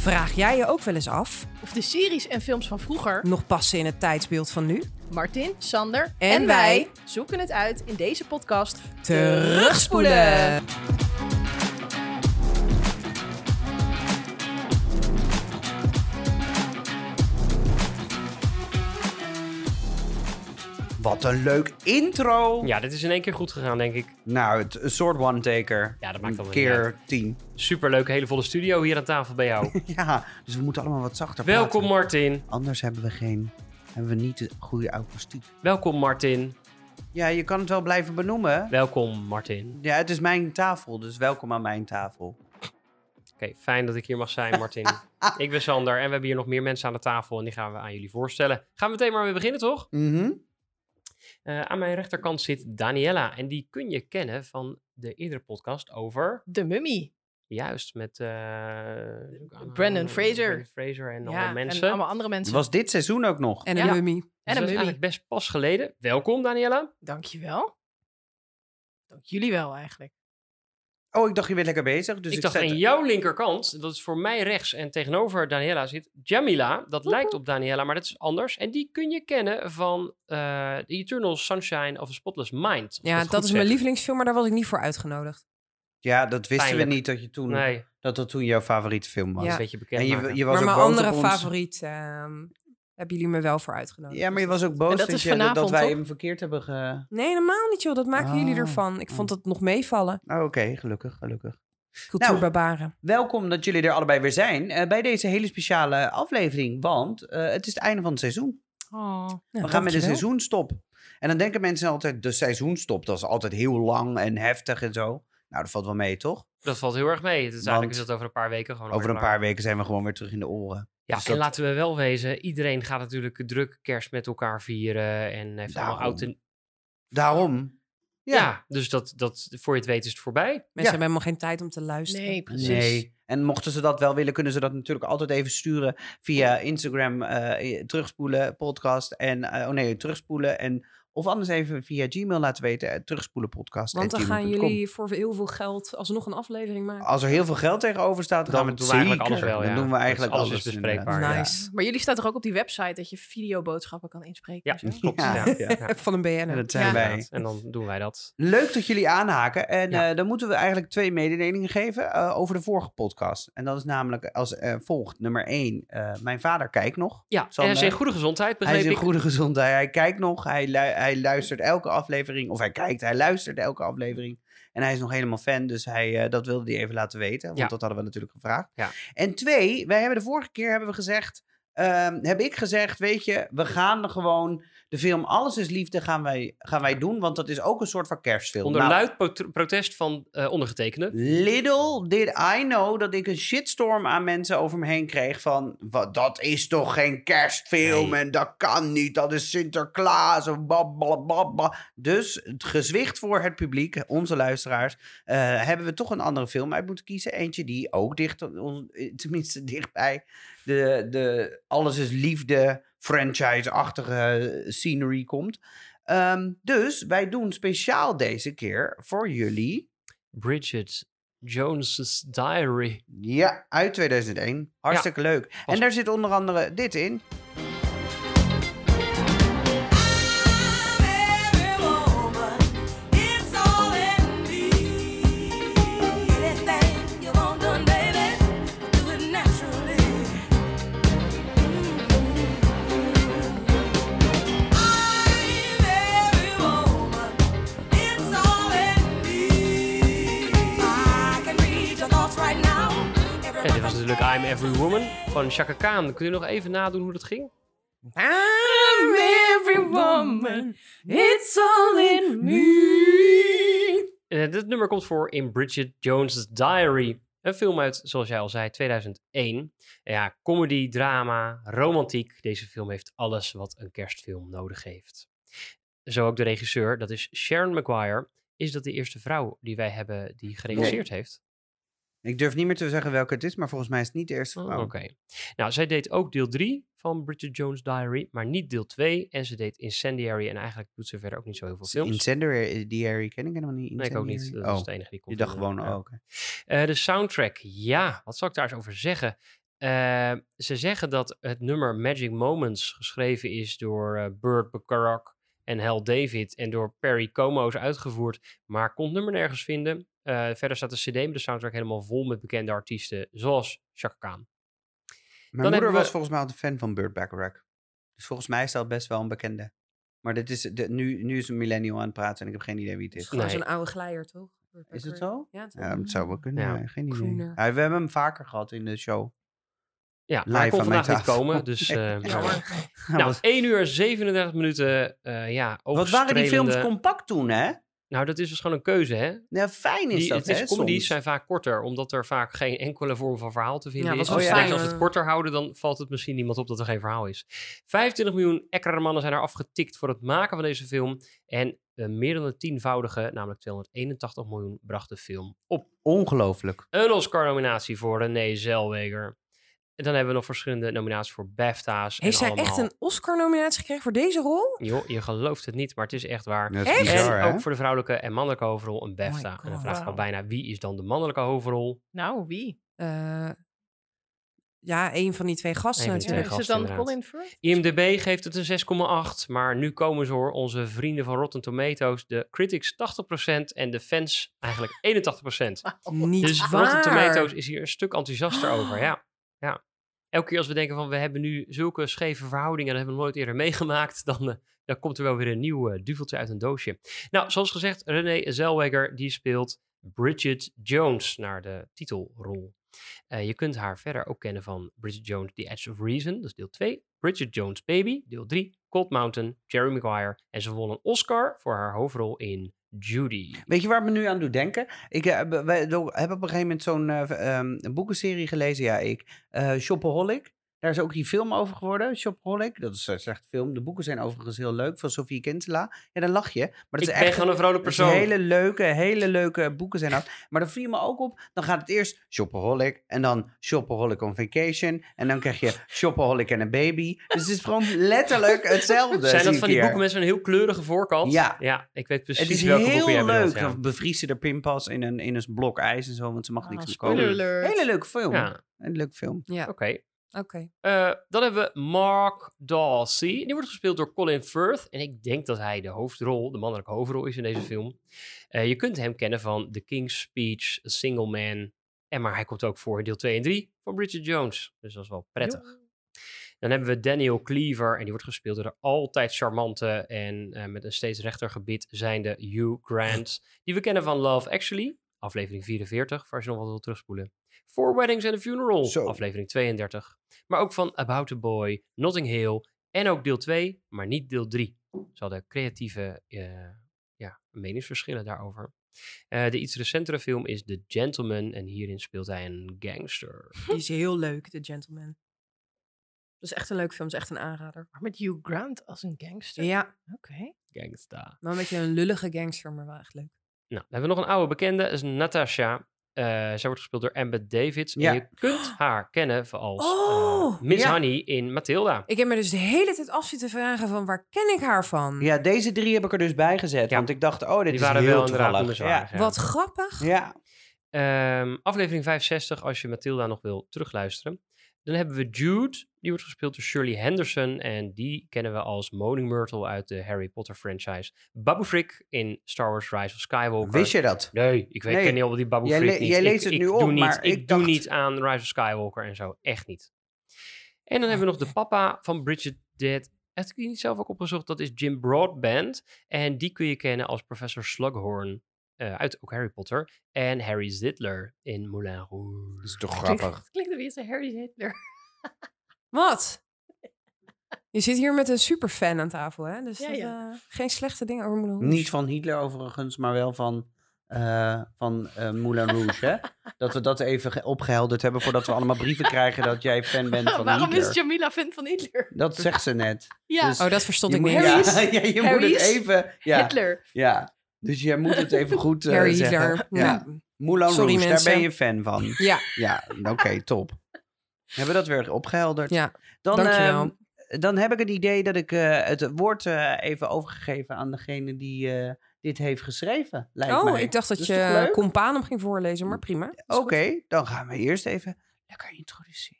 Vraag jij je ook wel eens af? Of de series en films van vroeger. Nog passen in het tijdsbeeld van nu? Martin, Sander En wij zoeken het uit in deze podcast. Terugspoelen! Wat een leuk intro. Ja, dit is in één keer goed gegaan, denk ik. Nou, het een soort one-taker. Ja, dat maakt Een allemaal keer tien. Superleuk, hele volle studio hier aan tafel bij jou. Ja, dus we moeten allemaal wat zachter Welkom praten. Martin. Anders hebben we geen... Hebben we niet de goede akoestiek. Welkom Martin. Ja, je kan het wel blijven benoemen. Welkom Martin. Ja, het is mijn tafel, dus welkom aan mijn tafel. Oké, fijn dat ik hier mag zijn, Martin. ik ben Sander en we hebben hier nog meer mensen aan de tafel en die gaan we aan jullie voorstellen. Gaan we meteen maar weer beginnen, toch? Mhm. Eh, aan mijn rechterkant zit Daniela en die kun je kennen van de eerdere podcast over... De Mummy. Juist, met... eh, Brandon Fraser. Brandon Fraser en Ja, allemaal mensen. en allemaal andere mensen. Was dit seizoen ook nog? En een Ja. mummie. En Dus een dat is Mummy. eigenlijk best pas geleden. Welkom Daniela. Dankjewel. Dank jullie wel eigenlijk. Oh, ik dacht je bent lekker bezig. Dus ik ik, dacht zet- aan jouw linkerkant, dat is voor mij rechts en tegenover Daniela zit Jamila. Dat lijkt op Daniela, maar dat is anders. En die kun je kennen van eh The Eternal Sunshine of a Spotless Mind. Ja, dat is mijn lievelingsfilm, maar daar was ik niet voor uitgenodigd. Ja, dat wisten Pijnlijk. we niet dat, je toen, Nee, dat dat toen jouw favoriete film was. Ja. een beetje bekend En je, je was maar ook mijn andere ons. favoriet ehm, hebben jullie me wel voor uitgenodigd. Ja, maar je Dus was ook boos dat dat, je, dat wij toch? hem verkeerd hebben ge... Nee, helemaal niet joh. Dat maken jullie Oh. ervan. Ik vond het nog meevallen. Oh, Oké, gelukkig, gelukkig. Cultuurbarbaren. Welkom dat jullie er allebei weer zijn eh, bij deze hele speciale aflevering. Want eh, het is het einde van het seizoen. Oh. We gaan met een seizoenstop. En dan denken mensen altijd, de seizoenstop, dat is altijd heel lang en heftig en zo. Nou, dat valt wel mee, toch? Dat valt heel erg mee. Het is eigenlijk is dat over een paar weken gewoon Over een klaar. paar weken zijn we gewoon weer terug in de oren. Ja, Dus en dat- laten we wel wezen, iedereen gaat natuurlijk druk kerst met elkaar vieren en heeft allemaal oud en... Daarom. Ja. dus dat, dat, voor je het weet is het voorbij. Mensen Ja. hebben helemaal geen tijd om te luisteren. Nee, precies. Nee. En mochten ze dat wel willen, kunnen ze dat natuurlijk altijd even sturen via Instagram, eh, terugspoelen, podcast en, eh, oh nee, terugspoelen en, of anders even via Gmail laten weten, eh, terugspoelen podcast. Want dan gaan jullie voor heel veel geld alsnog een aflevering maken. Als er heel veel geld tegenover staat, dan, Dan gaan we het doen we eigenlijk alles wel, Dan ja. doen we eigenlijk alles alles, is bespreekbaar. nice. Maar jullie staan toch ook op die website dat je videoboodschappen kan inspreken? Ja, klopt. Ja, Ja. ja. Ja. Van een Ja, BN'er. dat zijn Ja. wij. En dan doen wij dat. Leuk dat jullie aanhaken. En Ja. eh, dan moeten we eigenlijk twee mededelingen geven eh, over de vorige podcast. En dat is namelijk als eh, volgt. Nummer één, eh, mijn vader kijkt nog. Ja, en hij is in goede gezondheid, Hij is in ik. goede gezondheid. Hij kijkt nog. Hij, lu- hij luistert elke aflevering. Of hij kijkt, hij luistert elke aflevering. En hij is nog helemaal fan. Dus hij, eh, dat wilde hij even laten weten. Want Ja. dat hadden we natuurlijk gevraagd. Ja. En twee, wij hebben de vorige keer hebben we gezegd. ehm, heb ik gezegd, weet je, we gaan gewoon de film Alles is Liefde gaan wij, gaan wij doen. Want dat is ook een soort van kerstfilm. Onder Nou, luid pro- protest van eh ondergetekende. Little did I know dat ik een shitstorm aan mensen over me heen kreeg van... Wat, dat is toch geen kerstfilm Nee. en dat kan niet, dat is Sinterklaas of blablabla. Dus het gezwicht voor het publiek, onze luisteraars, eh, hebben we toch een andere film uit moeten kiezen. Eentje die ook dicht, on- tenminste dichtbij de, de Alles is Liefde franchise-achtige scenery komt. Ehm, dus wij doen speciaal deze keer voor jullie... Bridget Jones's Diary. Ja, uit 2001. Hartstikke leuk. En daar zit onder andere dit in. I'm Every Woman van Chaka Khan. Kun je nog even nadoen hoe dat ging? I'm every woman, it's all in me. Eh, dit nummer komt voor in Bridget Jones's Diary. Een film uit, zoals jij al zei, 2001. Ja, comedy, drama, romantiek. Deze film heeft alles wat een kerstfilm nodig heeft. Zo ook de regisseur, dat is Sharon Maguire. Is dat de eerste vrouw die wij hebben die geregisseerd heeft? Ik durf niet meer te zeggen welke het is, maar volgens mij is het niet de eerste Oh. Oké. Nou, zij deed ook deel 3 van Bridget Jones' Diary, maar niet deel 2. En ze deed Incendiary en eigenlijk doet ze verder ook niet zo heel veel films. Incendiary ken ik helemaal niet. Nee, ik ook niet. Dat is Oh, de enige die ik kon je dacht gewoon, Ja. oh. Eh, de soundtrack, ja, wat zal ik daar eens over zeggen? Eh, ze zeggen dat het nummer Magic Moments geschreven is door eh, Burt Bacharach en Hal David en door Perry Como is uitgevoerd, maar kon het nummer nergens vinden. Eh, verder staat de CD met de soundtrack helemaal vol met bekende artiesten, zoals Chaka Khan. Mijn Dan moeder was volgens mij altijd fan van Burt Bacharach. Dus volgens mij is dat best wel een bekende. Maar dit is, de, nu, nu is een millennial aan het praten en ik heb geen idee wie het is. Gewoon Nee. zo'n oude glijder, toch? Is het zo? Ja, het zou wel kunnen. Ja. ja, Geen idee. Ja, we hebben hem vaker gehad in de show. Ja, Live maar hij kon vandaag niet komen, dus... Eh, Jammer. nou, Wat- 1 uur 37 minuten, eh ja, Wat waren die films compact toen, hè? Nou, dat is dus gewoon een keuze, hè? Ja, fijn is Die, dat, het is, hè, comedies soms. zijn vaak korter, omdat er vaak geen enkele vorm van verhaal te vinden Ja, is. denk fijn, als we het korter houden, dan valt het misschien niemand op dat er geen verhaal is. 25 miljoen ekkere mannen zijn er afgetikt voor het maken van deze film. En eh, meer dan een tienvoudige, namelijk 281 miljoen, bracht de film op. Ongelooflijk. Een Oscar-nominatie voor René Zellweger. En dan hebben we nog verschillende nominaties voor BAFTA's. Heeft en zij echt een Oscar-nominatie gekregen voor deze rol? Joh, je gelooft het niet, maar het is echt waar. Is Echt? bizar, en hè? ook voor de vrouwelijke en mannelijke hoofdrol een BAFTA. en dan God. vraag je al bijna, wie is dan de mannelijke hoofdrol? Nou, wie? Eh, ja, een van die twee gasten twee natuurlijk. is het dan inderdaad. Colin Firth? IMDb geeft het een 6,8. Maar nu komen ze hoor, onze vrienden van Rotten Tomatoes. De critics 80% en de fans eigenlijk 81%. Niet Dus waar. Rotten Tomatoes is hier een stuk enthousiaster over. Ja. ja. Elke keer als we denken van we hebben nu zulke scheve verhoudingen. Dat hebben we nooit eerder meegemaakt. Dan, eh, dan komt er wel weer een nieuw eh, duveltje uit een doosje. Nou, zoals gezegd, René Zellweger die speelt Bridget Jones naar de titelrol. Eh, je kunt haar verder ook kennen van Bridget Jones, The Edge of Reason, dat is deel 2. Bridget Jones Baby, deel 3. Cold Mountain, Jerry Maguire. En ze won een Oscar voor haar hoofdrol in Judy. Weet je waar ik me nu aan doe denken? Ik be- wij heb op een gegeven moment zo'n eh, ehm, boekenserie gelezen. Ja, ik. eh Shopaholic. Daar is ook die film over geworden, Shopaholic. Dat is een slechte film. De boeken zijn overigens heel leuk, van Sofie Kinsella. Ja, dan lach je. Maar dat Ik is ben echt gewoon een vrolijk dat is persoon. hele leuke, hele leuke boeken zijn dat. Maar dan viel me ook op, dan gaat het eerst Shopaholic en dan Shopaholic on Vacation. En dan krijg je Shopaholic en een baby. Dus het is gewoon letterlijk hetzelfde. Zijn dat van die boeken met zo'n heel kleurige voorkant? Ja. Ja, ik weet precies Het is welke boeken jij heel leuk. ja. Dan bevriezen er pinpas in een, in een blok ijs en zo, want ze mag Ah, niks meer kopen. Hele leuke film. Ja, Een leuke film. Ja, oké. Oké. Eh, dan hebben we Mark Dawsey. Die wordt gespeeld door Colin Firth. En ik denk dat hij de hoofdrol, de mannelijke hoofdrol is in deze film. Eh, je kunt hem kennen van The King's Speech, A Single Man. En maar hij komt ook voor in deel 2 en 3 van Bridget Jones. Dus dat is wel prettig. Dan hebben we Daniel Cleaver. En die wordt gespeeld door de altijd charmante en eh, met een steeds rechter gebit zijnde Hugh Grant. Die we kennen van Love Actually. Aflevering 44, voor als je nog wat wil terugspoelen. Four Weddings and a Funeral, Zo. aflevering 32. Maar ook van About a Boy, Notting Hill en ook deel 2, maar niet deel 3. Ze hadden creatieve eh, ja, meningsverschillen daarover. Eh, de iets recentere film is The Gentleman en hierin speelt hij een gangster. Die is heel leuk, The Gentleman. Dat is echt een leuk film, dat is echt een aanrader. Maar met Hugh Grant als een gangster? Ja, Oké. Gangsta. wel een beetje een lullige gangster, maar wel echt leuk. Nou, dan hebben we nog een oude bekende, dat is Natasha. Eh, zij wordt gespeeld door Amber Davids. Ja. En je kunt haar kennen als eh, Oh, Miss ja. Honey in Matilda. Ik heb me dus de hele tijd af zitten vragen van waar ken ik haar van? Ja, deze drie heb ik er dus bij gezet. Ja. Want ik dacht, oh, dit Die is waren heel wel ja. Wat grappig. ja. Ehm, aflevering 65, als je Matilda nog wil terugluisteren. Dan hebben we Jude, die wordt gespeeld door Shirley Henderson. En die kennen we als Moaning Myrtle uit de Harry Potter franchise. Babu Frick in Star Wars Rise of Skywalker. Wist je dat? Nee, ik weet, Nee. ken niet al die Babu Jij Frick le- niet. jij Ik- leest het ik nu doe op, niet, maar ik ik doe niet aan Rise of Skywalker en zo. Echt niet. En dan hebben we nog de papa van Bridget Dead. Heb ik die niet zelf ook opgezocht? Dat is Jim Broadbent. En die kun je kennen als professor Slughorn eh, uit ook Harry Potter. En Harry Zidler in Moulin Rouge. Dat is toch Klinkt, grappig. het klinkt weer zo Harry Hitler. Wat? Je zit hier met een superfan aan tafel, hè? Dus Ja, dat, ja. eh, geen slechte dingen over Moulin Rouge. Niet van Hitler overigens, maar wel van, eh, van eh, Moulin Rouge. Hè? Dat we dat even ge- opgehelderd hebben voordat we allemaal brieven krijgen dat jij fan bent van Waarom Hitler. is Jamila fan van Hitler? Dat zegt ze net. Ja, Dus- Oh, dat verstond ik niet. ja, je moet het even... Ja, Hitler. ja. Dus jij moet het even goed eh, Harry zeggen. Hitler. Ja. Ja. Moulin Sorry, Rouge, mensen. daar ben je fan van. Ja, Ja, oké, top. Hebben we dat weer opgehelderd. ja. Dan, dankjewel. ehm, dan heb ik het idee dat ik eh, het woord eh, even overgegeven aan degene die dit heeft geschreven. Lijkt Oh, mij. ik dacht dat, je leuk? Companum ging voorlezen, maar prima. Oké, dan gaan we eerst even lekker introduceren.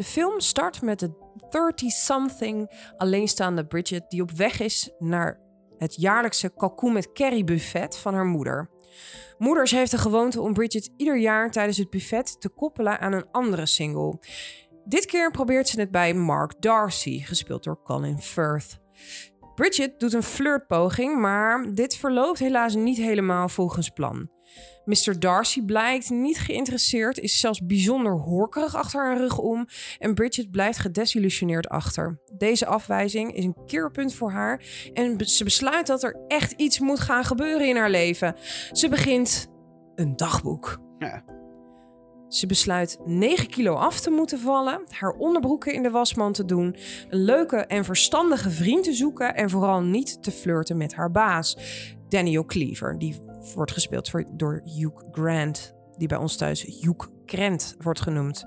De film start met de 30-something alleenstaande Bridget die op weg is naar het jaarlijkse kalkoen met curry buffet van haar moeder. Moeders heeft de gewoonte om Bridget ieder jaar tijdens het buffet te koppelen aan een andere single. Dit keer probeert ze het bij Mark Darcy, gespeeld door Colin Firth. Bridget doet een flirtpoging, maar dit verloopt helaas niet helemaal volgens plan. Mr. Darcy blijkt niet geïnteresseerd, is zelfs bijzonder horkerig achter haar rug om en Bridget blijft gedesillusioneerd achter. Deze afwijzing is een keerpunt voor haar en ze besluit dat er echt iets moet gaan gebeuren in haar leven. Ze begint een dagboek. Ja. Ze besluit 9 kilo af te moeten vallen, haar onderbroeken in de wasmand te doen, een leuke en verstandige vriend te zoeken en vooral niet te flirten met haar baas, Daniel Cleaver. Die wordt gespeeld door Hugh Grant, die bij ons thuis Hugh Grant wordt genoemd.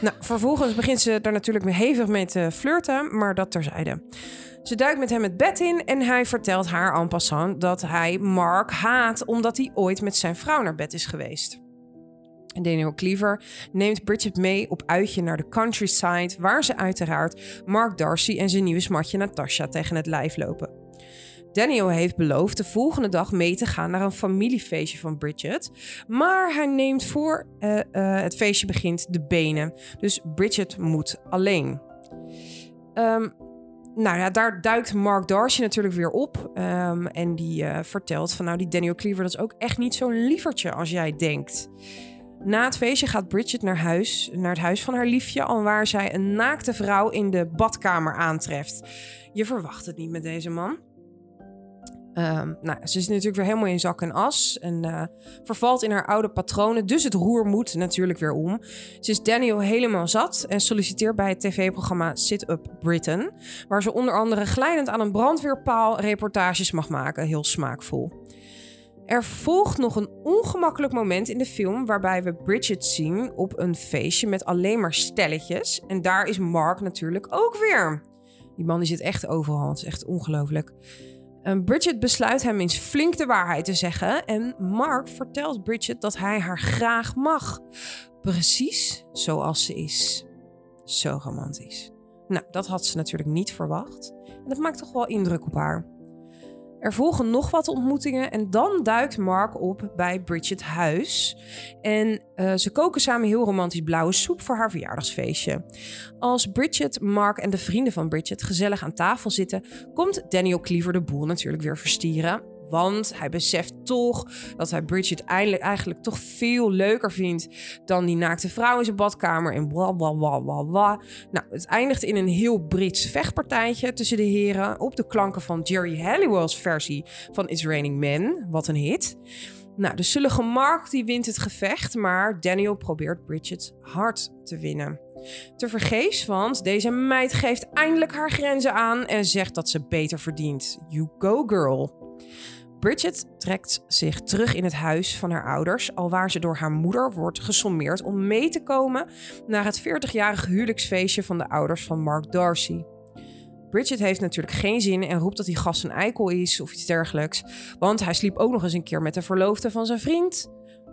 Nou, vervolgens begint ze daar natuurlijk hevig mee te flirten, maar dat terzijde. Ze duikt met hem het bed in en hij vertelt haar en passant dat hij Mark haat omdat hij ooit met zijn vrouw naar bed is geweest. Daniel Cleaver neemt Bridget mee op uitje naar de countryside, waar ze uiteraard Mark Darcy en zijn nieuwe smatje Natasha tegen het lijf lopen. Daniel heeft beloofd de volgende dag mee te gaan naar een familiefeestje van Bridget. Maar hij neemt voor eh, eh, het feestje begint de benen. Dus Bridget moet alleen. Ehm, nou ja, daar duikt Mark Darcy natuurlijk weer op. Ehm, en die eh, vertelt van nou, die Daniel Cleaver, dat is ook echt niet zo'n lievertje als jij denkt. Na het feestje gaat Bridget naar huis, naar het huis van haar liefje, alwaar zij een naakte vrouw in de badkamer aantreft. Je verwacht het niet met deze man. Ehm, nou, ze is natuurlijk weer helemaal in zak en as en eh, vervalt in haar oude patronen, dus het roer moet natuurlijk weer om. Ze is Daniel helemaal zat en solliciteert bij het tv-programma Sit Up Britain, waar ze onder andere glijdend aan een brandweerpaal reportages mag maken, heel smaakvol. Er volgt nog een ongemakkelijk moment in de film waarbij we Bridget zien op een feestje met alleen maar stelletjes. En daar is Mark natuurlijk ook weer. Die man die zit echt overal, het is echt ongelooflijk. Bridget besluit hem eens flink de waarheid te zeggen. En Mark vertelt Bridget dat hij haar graag mag. Precies zoals ze is. Zo romantisch. Nou, dat had ze natuurlijk niet verwacht. En dat maakt toch wel indruk op haar. Er volgen nog wat ontmoetingen en dan duikt Mark op bij Bridget huis. En eh, ze koken samen heel romantisch blauwe soep voor haar verjaardagsfeestje. Als Bridget, Mark en de vrienden van Bridget gezellig aan tafel zitten, komt Daniel Cleaver de boel natuurlijk weer verstieren. Want hij beseft toch dat hij Bridget eindelijk, eigenlijk toch veel leuker vindt dan die naakte vrouw in zijn badkamer en bla bla bla bla. Nou, het eindigt in een heel Brits vechtpartijtje tussen de heren op de klanken van Jerry Halliwell's versie van It's Raining Men. Wat een hit. Nou, de zullige Mark die wint het gevecht, maar Daniel probeert Bridget hard te winnen. Te vergeefs, want deze meid geeft eindelijk haar grenzen aan en zegt dat ze beter verdient. You go girl. Bridget trekt zich terug in het huis van haar ouders, alwaar ze door haar moeder wordt gesommeerd om mee te komen naar het 40-jarige huwelijksfeestje van de ouders van Mark Darcy. Bridget heeft natuurlijk geen zin en roept dat die gast een eikel is of iets dergelijks, want hij sliep ook nog eens een keer met de verloofde van zijn vriend,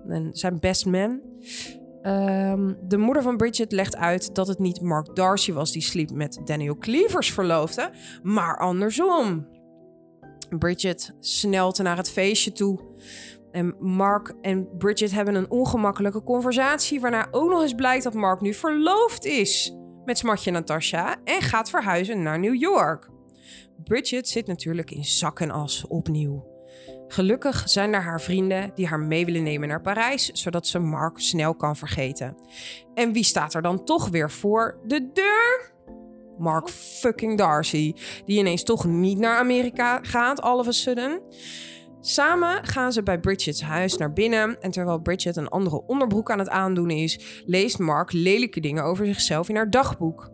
en zijn best man. Ehm, de moeder van Bridget legt uit dat het niet Mark Darcy was die sliep met Daniel Cleavers verloofde, maar andersom. Bridget snelt naar het feestje toe. En Mark en Bridget hebben een ongemakkelijke conversatie, waarna ook nog eens blijkt dat Mark nu verloofd is met smatje Natasha en gaat verhuizen naar New York. Bridget zit natuurlijk in zak en as opnieuw. Gelukkig zijn er haar vrienden die haar mee willen nemen naar Parijs, zodat ze Mark snel kan vergeten. En wie staat er dan toch weer voor de deur? Mark fucking Darcy, die ineens toch niet naar Amerika gaat, all of a sudden. Samen gaan ze bij Bridget's huis naar binnen en terwijl Bridget een andere onderbroek aan het aandoen is, leest Mark lelijke dingen over zichzelf in haar dagboek.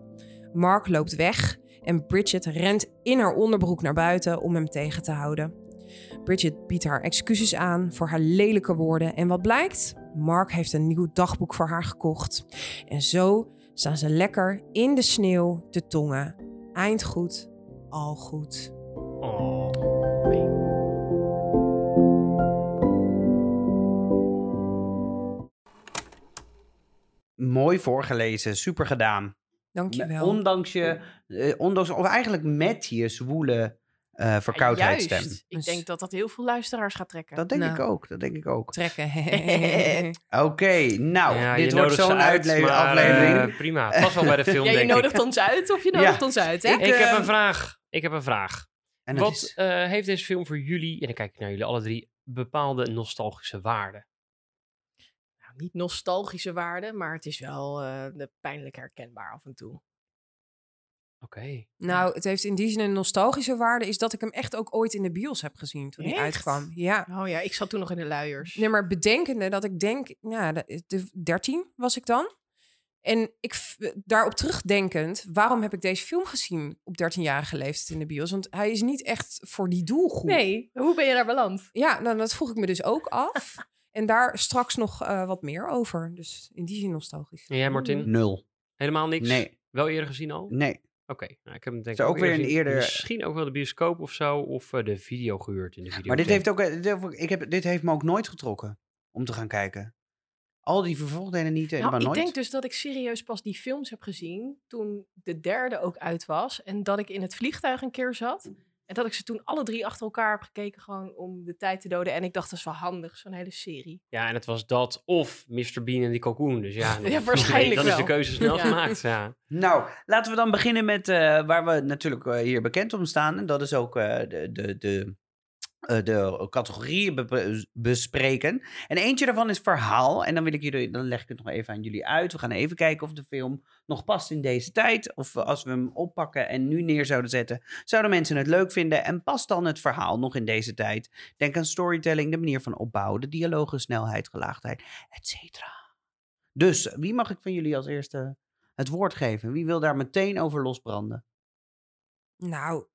Mark loopt weg en Bridget rent in haar onderbroek naar buiten om hem tegen te houden. Bridget biedt haar excuses aan voor haar lelijke woorden en wat blijkt? Mark heeft een nieuw dagboek voor haar gekocht. En zo staan ze lekker in de sneeuw te tongen. Eind goed, al goed. Oh. Mooi voorgelezen, super gedaan. Dankjewel. Ondanks je, eh, ondanks, of eigenlijk met je zwoele eh verkoudheidsstem. Juist. Ik Dus- denk dat dat heel veel luisteraars gaat trekken. Dat denk ik Nou. ook, dat denk ik ook. Trekken. Oké, nou, Ja, dit je wordt zo'n aflevering. eh, prima, was wel bij de film, ja, je denk ik. nodigt ons uit of je Ja. nodigt ons uit, hè? Ik, Ik heb eh, een vraag. Ik heb een vraag. en Wat is- eh, heeft deze film voor jullie, en dan kijk ik naar jullie alle drie, bepaalde nostalgische waarden? Nou, niet nostalgische waarde, maar het is wel eh, de pijnlijk herkenbaar af en toe. Oké. Nou, het heeft in die zin een nostalgische waarde, is dat ik hem echt ook ooit in de bios heb gezien toen hij Echt? uitkwam. Ja. Oh ja, ik zat toen nog in de luiers. Nee, maar bedenkende dat ik denk, ja, de, de 13 was ik dan. En ik, v- daarop terugdenkend, waarom heb ik deze film gezien op 13-jarige leeftijd in de bios? Want hij is niet echt voor die doelgroep. Nee, hoe ben je daar beland? Ja, nou, dat vroeg ik me dus ook af. en daar straks nog eh, wat meer over. Dus in die zin nostalgisch. En jij, Martin? Nul. Helemaal niks? Nee, Wel eerder gezien al? nee. Oké, nou, ik heb hem denk ik ook weer een eerder- Misschien ook wel de bioscoop of zo, of eh, de video gehuurd in de video. Maar dit heeft, ook, eh, dit heeft ook- ik heb, dit heeft me ook nooit getrokken om te gaan kijken. Al die vervolgdelen niet, helemaal Nou, ik nooit. denk dus dat ik serieus pas die films heb gezien toen de derde ook uit was. En dat ik in het vliegtuig een keer zat. En dat ik ze toen alle drie achter elkaar heb gekeken, gewoon om de tijd te doden. En ik dacht, dat is wel handig, zo'n hele serie. Ja, en het was dat of Mr. Bean en die kalkoen. Dus ja, Ja, waarschijnlijk dan is de wel. keuze snel Ja. gemaakt. Ja. Nou, laten we dan beginnen met eh, waar we natuurlijk eh, hier bekend om staan. En dat is ook eh, de, de, de, de categorieën be- bespreken. En eentje daarvan is verhaal. En dan, wil ik jullie, dan leg ik het nog even aan jullie uit. We gaan even kijken of de film nog past in deze tijd. Of als we hem oppakken en nu neer zouden zetten, zouden mensen het leuk vinden. En past dan het verhaal nog in deze tijd? Denk aan storytelling, de manier van opbouwen, de dialogen, snelheid, gelaagdheid, et cetera. Dus, wie mag ik van jullie als eerste het woord geven? Wie wil daar meteen over losbranden? Nou,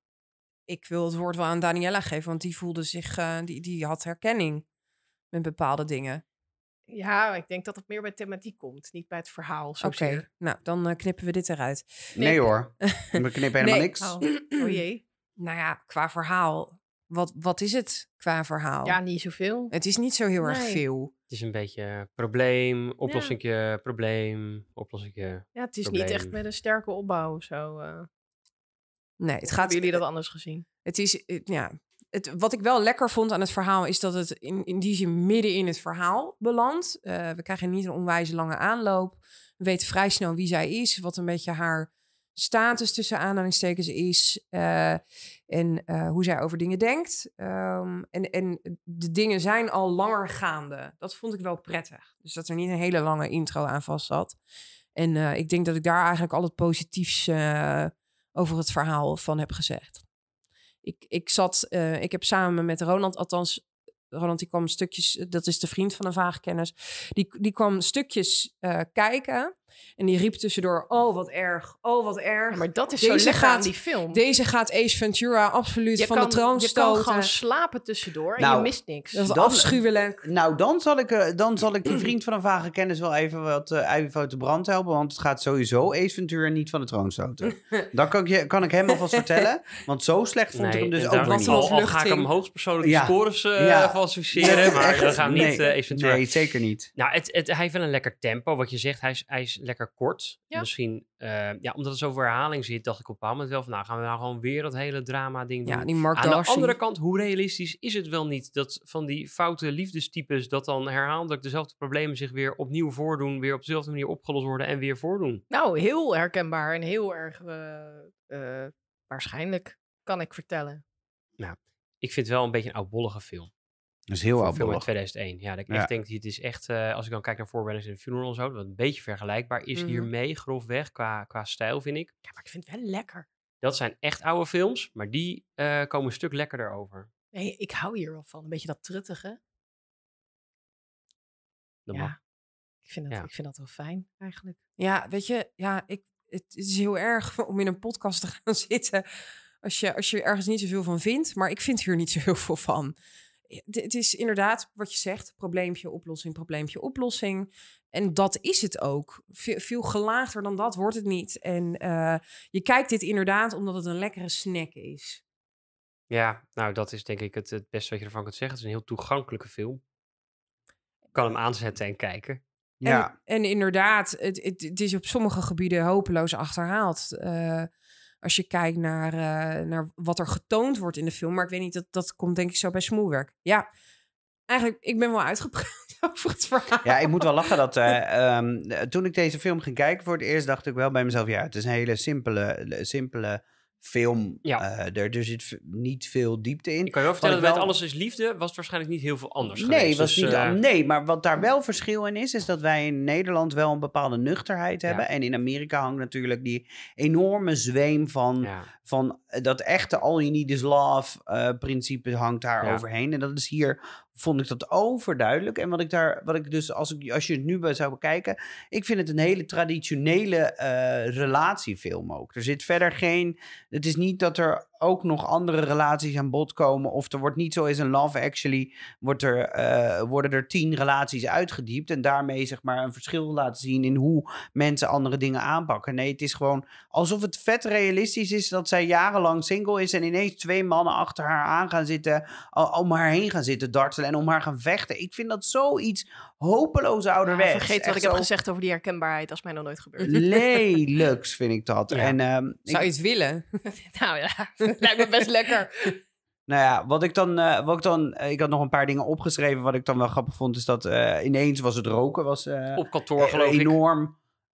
ik wil het woord wel aan Daniela geven, want die voelde zich, eh, die, die had herkenning met bepaalde dingen. Ja, ik denk dat het meer bij thematiek komt, niet bij het verhaal. Oké, nou dan eh, knippen we dit eruit. Nee, Nee. hoor, we knippen helemaal Nee. niks. Oh, oh jee. Nou ja, qua verhaal, wat, wat is het qua verhaal? Ja, niet zoveel. Het is niet zo heel erg veel. Het is een beetje probleem, oplossingje, probleem, oplossingje. Ja, het is Probleem. niet echt met een sterke opbouw of zo. eh. Nee, het gaat. Hebben jullie dat anders gezien? Het is, eh, ja. Het, wat ik wel lekker vond aan het verhaal is dat het in, in die zin midden in het verhaal belandt. Eh, we krijgen niet een onwijze lange aanloop. We weten vrij snel wie zij is, wat een beetje haar status tussen aanhalingstekens is eh, en hoe zij over dingen denkt. Ehm, en, en de dingen zijn al langer gaande. Dat vond ik wel prettig. Dus dat er niet een hele lange intro aan vast zat. En ik denk dat ik daar eigenlijk al het positiefs over het verhaal van heb gezegd. Ik, ik zat, eh, ik heb samen met Ronald, althans, Ronald die kwam stukjes, dat is de vriend van een vage kennis, die, die kwam stukjes eh, kijken en die riep tussendoor, oh wat erg, oh wat erg. Ja, maar dat is Deze zo gaat- aan die film. Deze gaat Ace Ventura absoluut je van kan, de troon je kan stoten. gewoon slapen tussendoor en Nou, je mist niks. dat is Dan- afschuwelijk. Nou, dan zal, ik, eh, dan zal ik die vriend van een vage kennis wel even wat uh, even uit de brand helpen. Want het gaat sowieso Ace Ventura niet van de troon stoten. Dat kan ik, je, kan ik hem alvast vertellen. Want zo slecht vond ik hem dus ook niet. al, al ga ik hem hoogstpersoonlijke Ja. scores eh Ja. falsificeren, maar dan gaan we niet nee, eh Ace Ventura. Nee, zeker niet. Nou, het, het, hij heeft wel een lekker tempo. Wat je zegt, hij is, hij is lekker kort. Ja. Misschien, eh, ja, omdat er zoveel herhaling zit, dacht ik op een bepaald moment wel van, nou gaan we nou gewoon weer dat hele drama ding doen. Ja, die Mark Aan de andere kant, hoe realistisch is het wel niet dat van die foute liefdestypes dat dan herhaaldelijk dezelfde problemen zich weer opnieuw voordoen, weer op dezelfde manier opgelost worden en weer voordoen? Nou, heel herkenbaar en heel erg eh, eh, waarschijnlijk, kan ik vertellen. Ik vind het wel een beetje een oudbollige film. Dat is heel Voor een film uit oudbollig. 2001. Ja, dat ik Ja. echt denk, het is echt, eh, als ik dan kijk naar Voorbereidings in Funeral en zo, wat een beetje vergelijkbaar is Mhm. hiermee, grofweg, qua, qua stijl vind ik. Ja, maar ik vind het wel lekker. Dat zijn echt oude films, maar die eh, komen een stuk lekkerder over. Nee, ik hou hier wel van. Een beetje dat truttige. Ja, mag. ik vind, dat, Ja. ik vind dat wel fijn eigenlijk. Ja, weet je, ja, ik, het is heel erg om in een podcast te gaan zitten als je, als je ergens niet zoveel van vindt. Maar ik vind hier niet zo heel veel van. Het, is inderdaad wat je zegt, probleempje, oplossing, probleempje, oplossing. En dat is het ook. Ve- veel gelaagder dan dat wordt het niet. En eh, je kijkt dit inderdaad omdat het een lekkere snack is. Ja, nou dat is denk ik het, het beste wat je ervan kunt zeggen. Het is een heel toegankelijke film. Je kan hem aanzetten en kijken. Ja. En, en inderdaad, het, het, het is op sommige gebieden hopeloos achterhaald. Eh, als je kijkt naar, eh, naar wat er getoond wordt in de film. Maar ik weet niet, dat, dat komt denk ik zo bij smoelwerk. Ja, eigenlijk, ik ben wel uitgepraat over het verhaal. Ja, ik moet wel lachen dat eh, ehm, toen ik deze film ging kijken voor het eerst, dacht ik wel bij mezelf, ja, het is een hele simpele, simpele film. Ja. Eh, er, er zit niet veel diepte in. Ik kan je wel vertellen, dat wel- met Alles is Liefde was het waarschijnlijk niet heel veel anders Nee, geweest. was Dus, niet, eh, nee, maar wat daar wel verschil in is, is dat wij in Nederland wel een bepaalde nuchterheid Ja. hebben. En in Amerika hangt natuurlijk die enorme zweem van, ja. van eh, dat echte all you need is love principe hangt daar overheen. En dat is hier, vond ik dat overduidelijk. En wat ik daar, wat ik dus, als, ik, als je het nu bij zou bekijken, ik vind het een hele traditionele eh, relatiefilm ook. Er zit verder geen, het is niet dat er ook nog andere relaties aan bod komen. Of er wordt niet zoals in Love Actually, wordt er, eh, worden er tien relaties uitgediept. En daarmee zeg maar een verschil laten zien in hoe mensen andere dingen aanpakken. Nee, het is gewoon alsof het vet realistisch is dat zij jarenlang single is. En ineens twee mannen achter haar aan gaan zitten. Om haar heen gaan zitten dartelen en om haar gaan vechten. Ik vind dat zoiets hopeloos ouderwets. Ja, vergeet wat ik heb gezegd over die herkenbaarheid. Is mij nog nooit gebeurd. Lelijks vind ik dat. Ja. En ehm, Zou ik- je het willen? nou ja, lijkt me best lekker. Nou ja, wat ik dan, eh, wat ik dan, eh, ik had nog een paar dingen opgeschreven. Wat ik dan wel grappig vond, is dat eh, ineens was het roken was eh, Op kantoor geloof ik.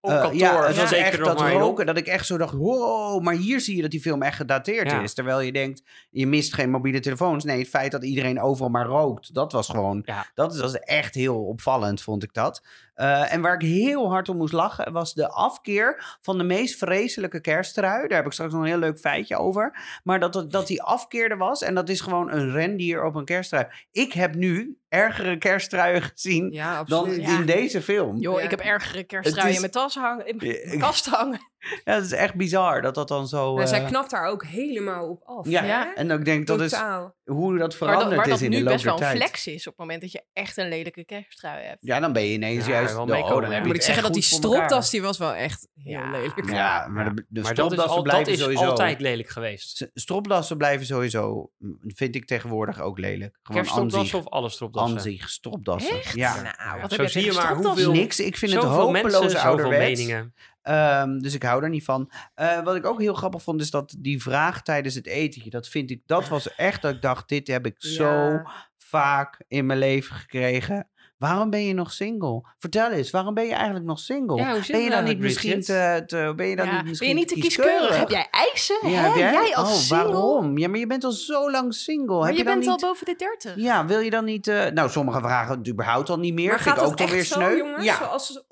Op Eh, kantoor. ja, het was zeker echt nog dat roken dat ik echt zo dacht, wow, maar hier zie je dat die film echt gedateerd Ja. is. Terwijl je denkt, je mist geen mobiele telefoons. Nee, het feit dat iedereen overal maar rookt, dat was gewoon, Ja. dat was echt heel opvallend, vond ik dat. Eh, en waar ik heel hard om moest lachen, was de afkeer van de meest vreselijke kersttrui. Daar heb ik straks nog een heel leuk feitje over. Maar dat, dat, dat die afkeer er was en dat is gewoon een rendier op een kersttrui. Ik heb nu ergere kersttruien gezien Ja, dan. Ja. in deze film. Joh, Ja. ik heb ergere kersttruien is- in mijn tas hangen, in mijn kast hangen. Ja, het is echt bizar dat dat dan zo... Nou, zij eh, knapt daar ook helemaal op af. ja, Ja. en ik denk dat is Totaal. hoe dat dat, veranderd waar dat is in de nu loop best der wel een tijd. flex is op het moment dat je echt een lelijke kersttrui hebt. Ja, dan ben je ineens Ja, juist... wel de- meekomen, oh, dan ja. heb je Moet ik zeggen dat die goed voor elkaar. stropdas, die was wel echt heel Ja. lelijk. Ja, maar de, de maar dat is, stropdassen al, dat blijven is sowieso... altijd lelijk geweest. S- Stropdassen blijven sowieso, vind ik tegenwoordig ook lelijk. Gewoon Kerststropdassen of alle stropdassen? Anzig, stropdassen. Echt? Ja. Nou, zo heb je zie je maar stropdassen? hoeveel... Niks, ik vind het zoveel hopeloos mensen, zoveel ouderwets. meningen. Ehm, dus ik hou er niet van. Eh, wat ik ook heel grappig vond, is dat die vraag tijdens het etentje, dat vind ik, dat was echt dat ik dacht, dit heb ik zo vaak in mijn leven gekregen. Waarom ben je nog single? Vertel eens, waarom ben je eigenlijk nog single? Ja, ben je dan niet eigenlijk, misschien te, te- ben je dan Ja, niet ben misschien je niet te kieskeurig? Heb jij eisen? Ja, heb jij? jij als oh, single? waarom? Ja, maar je bent al zo lang single. Maar heb je, je, dan bent al niet... boven de 30. Ja, wil je dan niet... eh, Nou, sommigen vragen überhaupt al niet meer. Maar Vind gaat ik ook toch weer zo, sneu. jongens? Ja, Zoals...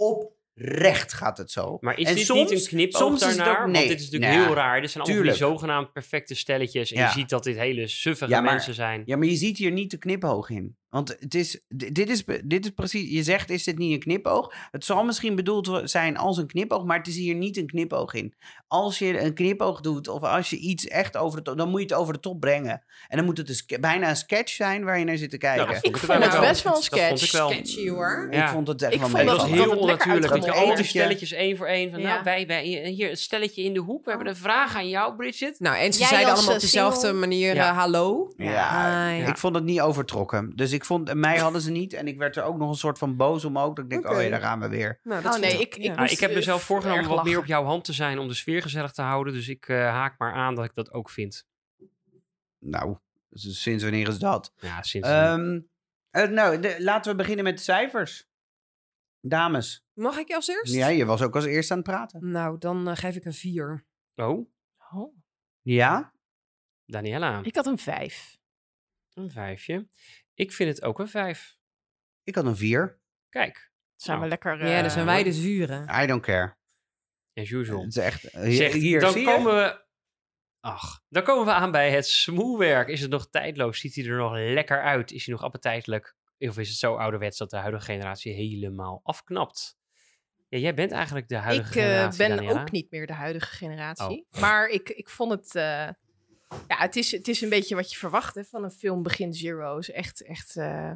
oprecht gaat het zo. Maar is En dit soms- niet een knipoog soms is het daarnaar? Want dit is natuurlijk Nou heel raar. Dit zijn allemaal die zogenaamd perfecte stelletjes. En Ja. je ziet dat dit hele suffige Ja, maar- mensen zijn. Ja, maar je ziet hier niet de knipoog in. Want het is, dit, is, dit is precies, je zegt is dit niet een knipoog? Het zal misschien bedoeld zijn als een knipoog, maar het is hier niet een knipoog in. Als je een knipoog doet of als je iets echt over de top, dan moet je het over de top brengen. En dan moet het een ske- bijna een sketch zijn waar je naar zit te kijken. dat Ik vond vond het best wel een Dat vond ik sketch. wel. Sketchy hoor. Ja. Ik vond het echt Ik wel vond Het dat was heel onnatuurlijk. Dat je al die stelletjes één voor één. Van, Ja. nou, wij, wij, hier, het stelletje in de hoek. We hebben een vraag aan jou, Bridget. Nou, en ze Jij zeiden allemaal op eh, dezelfde single- manier Ja. eh, hallo. Ja, ik vond het niet overtrokken. Dus ik vond, mij hadden ze niet. En ik werd er ook nog een soort van boos om ook. Dat ik denk, Oké. oh ja, daar gaan we weer. Nou, dat Oh nee, ik, ik, ja. Moest, ik heb mezelf voorgenomen wat meer op jouw hand te zijn om de sfeer gezellig te houden. Dus ik eh, haak maar aan dat ik dat ook vind. Nou, dus sinds wanneer is dat? Ja, sinds... Ehm, eh, nou, de- laten we beginnen met de cijfers. Dames. Mag ik als eerst? Ja, je was ook als eerste aan het praten. Nou, dan eh, geef ik een 4. oh, Oh, Ja? Daniela, ik had een 5. een vijfje. Ik vind het ook een vijf. Ik had een vier. Kijk, Zijn Nou, we lekker... ja, dan eh, zijn wij de zuren. I don't care. as usual. Het is echt... Hier, Zeg, hier dan zie je? komen we... Ach, dan komen we aan bij het smoelwerk. Is het nog tijdloos? Ziet hij er nog lekker uit? Is hij nog appetijtelijk? Of is het zo ouderwets dat de huidige generatie helemaal afknapt? Ja, jij bent eigenlijk de huidige Ik eh, generatie, ben Daniela. ook niet meer de huidige generatie. Maar ik, ik vond het... eh, Ja, het is, het is een beetje wat je verwacht hè, van een film Begin Zero's. Echt, echt eh,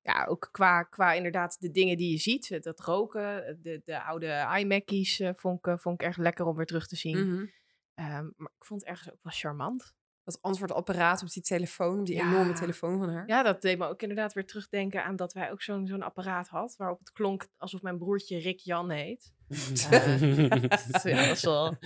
ja, ook qua, qua inderdaad de dingen die je ziet. eh, Dat roken, de, de oude iMacies eh, vond, ik, eh, vond ik erg lekker om weer terug te zien. Mhm. Ehm, maar ik vond het ergens ook wel charmant. Dat antwoordapparaat op die telefoon, die Ja. enorme telefoon van haar. Ja, dat deed me ook inderdaad weer terugdenken aan dat wij ook zo'n zo'n apparaat had. Waarop het klonk alsof mijn broertje Rick Jan heet. Dat, ja, dat is wel...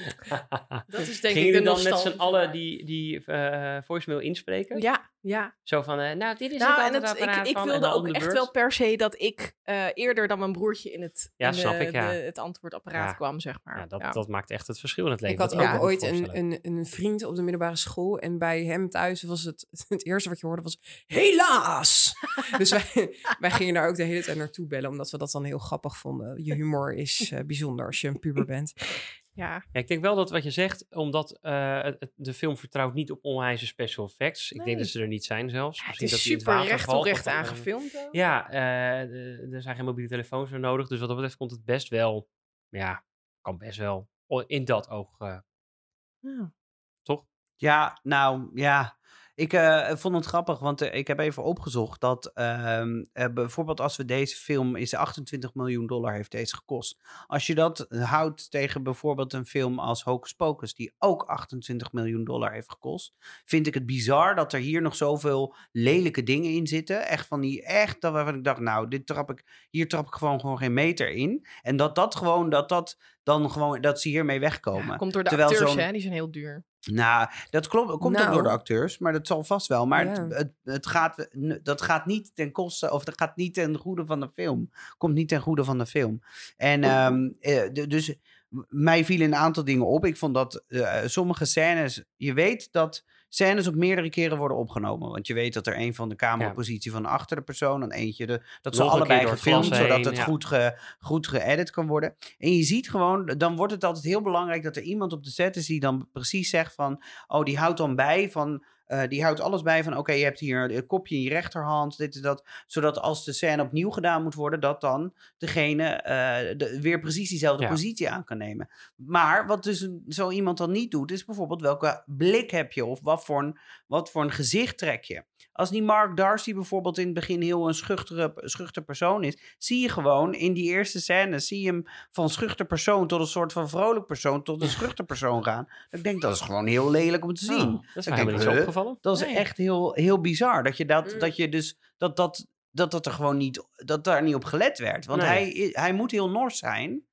Dat is denk Gingen ik de jullie dan met z'n allen die, die eh, voicemail inspreken? Ja, ja. Zo van, eh, nou, dit is Nou, het en het, ik, ik en wilde ook echt beurt. wel per se dat ik eh, eerder dan mijn broertje in het, Ja, in de- snap ik, ja. de- het antwoordapparaat Ja. kwam, zeg maar. Ja, dat, Ja. dat maakt echt het verschil in het leven. Ik had ook ooit een, een, een vriend op de middelbare school. En bij hem thuis was het, het eerste wat je hoorde was... Helaas! dus wij, wij gingen daar ook de hele tijd naartoe bellen. Omdat we dat dan heel grappig vonden. Je humor is eh, bijzonder als je een puber bent. Ja. Ja, ik denk wel dat wat je zegt, omdat eh, het- de film vertrouwt niet op onwijze special effects. Ik denk dat ze er niet zijn zelfs. Ja, het Misschien is dat die in super water recht valt op of recht aangefilmd. ook. Ja, eh, er zijn geen mobiele telefoons voor nodig. Dus wat dat betreft komt het best wel, ja, kan best wel in dat oog, eh, Ja. toch? Ja, nou ja. Ik eh, vond het grappig, want eh, ik heb even opgezocht dat ehm, eh, bijvoorbeeld als we deze film is 28 miljoen dollar heeft deze gekost. Als je dat houdt tegen bijvoorbeeld een film als Hocus Pocus, die ook 28 miljoen dollar heeft gekost, vind ik het bizar dat er hier nog zoveel lelijke dingen in zitten. Echt van die, echt, dat waarvan ik dacht, nou, dit trap ik, hier trap ik gewoon, gewoon geen meter in. En dat dat gewoon, dat dat dan gewoon, dat ze hiermee wegkomen. Ja, komt door de Terwijl acteurs, hè? Die zijn heel duur. Nou, dat klopt, komt ook door de Nou. acteurs, maar dat zal vast wel. Maar het, Ja. het, het gaat, dat gaat niet ten koste, of dat gaat niet ten goede van de film. Komt niet ten goede van de film. En ehm, eh, de- dus mij vielen een aantal dingen op. Ik vond dat eh, sommige scènes, je weet dat scènes op meerdere keren worden opgenomen. Want je weet dat er een van de camerapositie van achter de persoon en eentje, de, dat ze allebei gefilmd, zodat het ja. goed, ge, goed geëdit kan worden. En je ziet gewoon, dan wordt het altijd heel belangrijk dat er iemand op de set is die dan precies zegt van, oh, die houdt dan bij van, eh, die houdt alles bij van, oké, je hebt hier een kopje in je rechterhand, dit en dat. Zodat als de scène opnieuw gedaan moet worden, dat dan degene eh, de- weer precies diezelfde Ja. positie aan kan nemen. Maar wat dus zo iemand dan niet doet, is bijvoorbeeld welke blik heb je of wat voor een, wat voor een gezicht trek je. Als die Mark Darcy bijvoorbeeld in het begin heel een schuchtere, schuchter persoon is, zie je gewoon in die eerste scène, zie je hem van schuchter persoon tot een soort van vrolijk persoon tot een schuchter persoon gaan. Ik denk dat is gewoon heel lelijk om te zien. Oh, dat is mij niet? Opgevallen. Dat is Nee. echt heel, heel bizar. Dat je dat, Mm. dat je dus dat dat, dat dat er gewoon niet, dat daar niet op gelet werd. Want Nee. hij, hij moet heel nors zijn.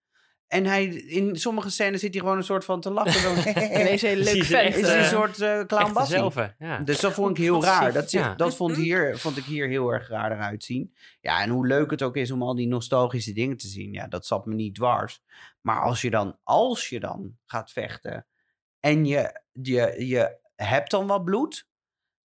En hij, in sommige scènes zit hij gewoon een soort van te lachen. Zo, Ineens een heel leuk vent. is een soort eh clown dezelfde, ja. Dus dat vond ik heel raar. Dat, ja. dat vond, hier, vond ik hier heel erg raar eruit zien. Ja, en hoe leuk het ook is om al die nostalgische dingen te zien. Ja, dat zat me niet dwars. Maar als je dan, als je dan gaat vechten en je, je, je hebt dan wat bloed,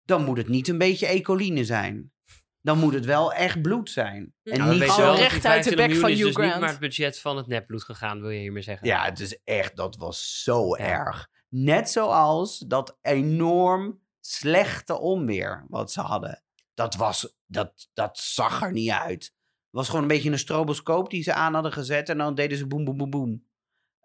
dan moet het niet een beetje ecoline zijn. Dan moet het wel echt bloed zijn. En Nou, we niet zo... dat recht uit de 25 bek van is Hugh dus niet Grant. maar het budget van het nepbloed gegaan, wil je hiermee zeggen. Ja, het is echt, dat was zo Ja. erg. Net zoals dat enorm slechte onweer wat ze hadden. Dat, was, dat, dat zag er niet uit. Het was gewoon een beetje een stroboscoop die ze aan hadden gezet en dan deden ze boem, boem, boem, boem.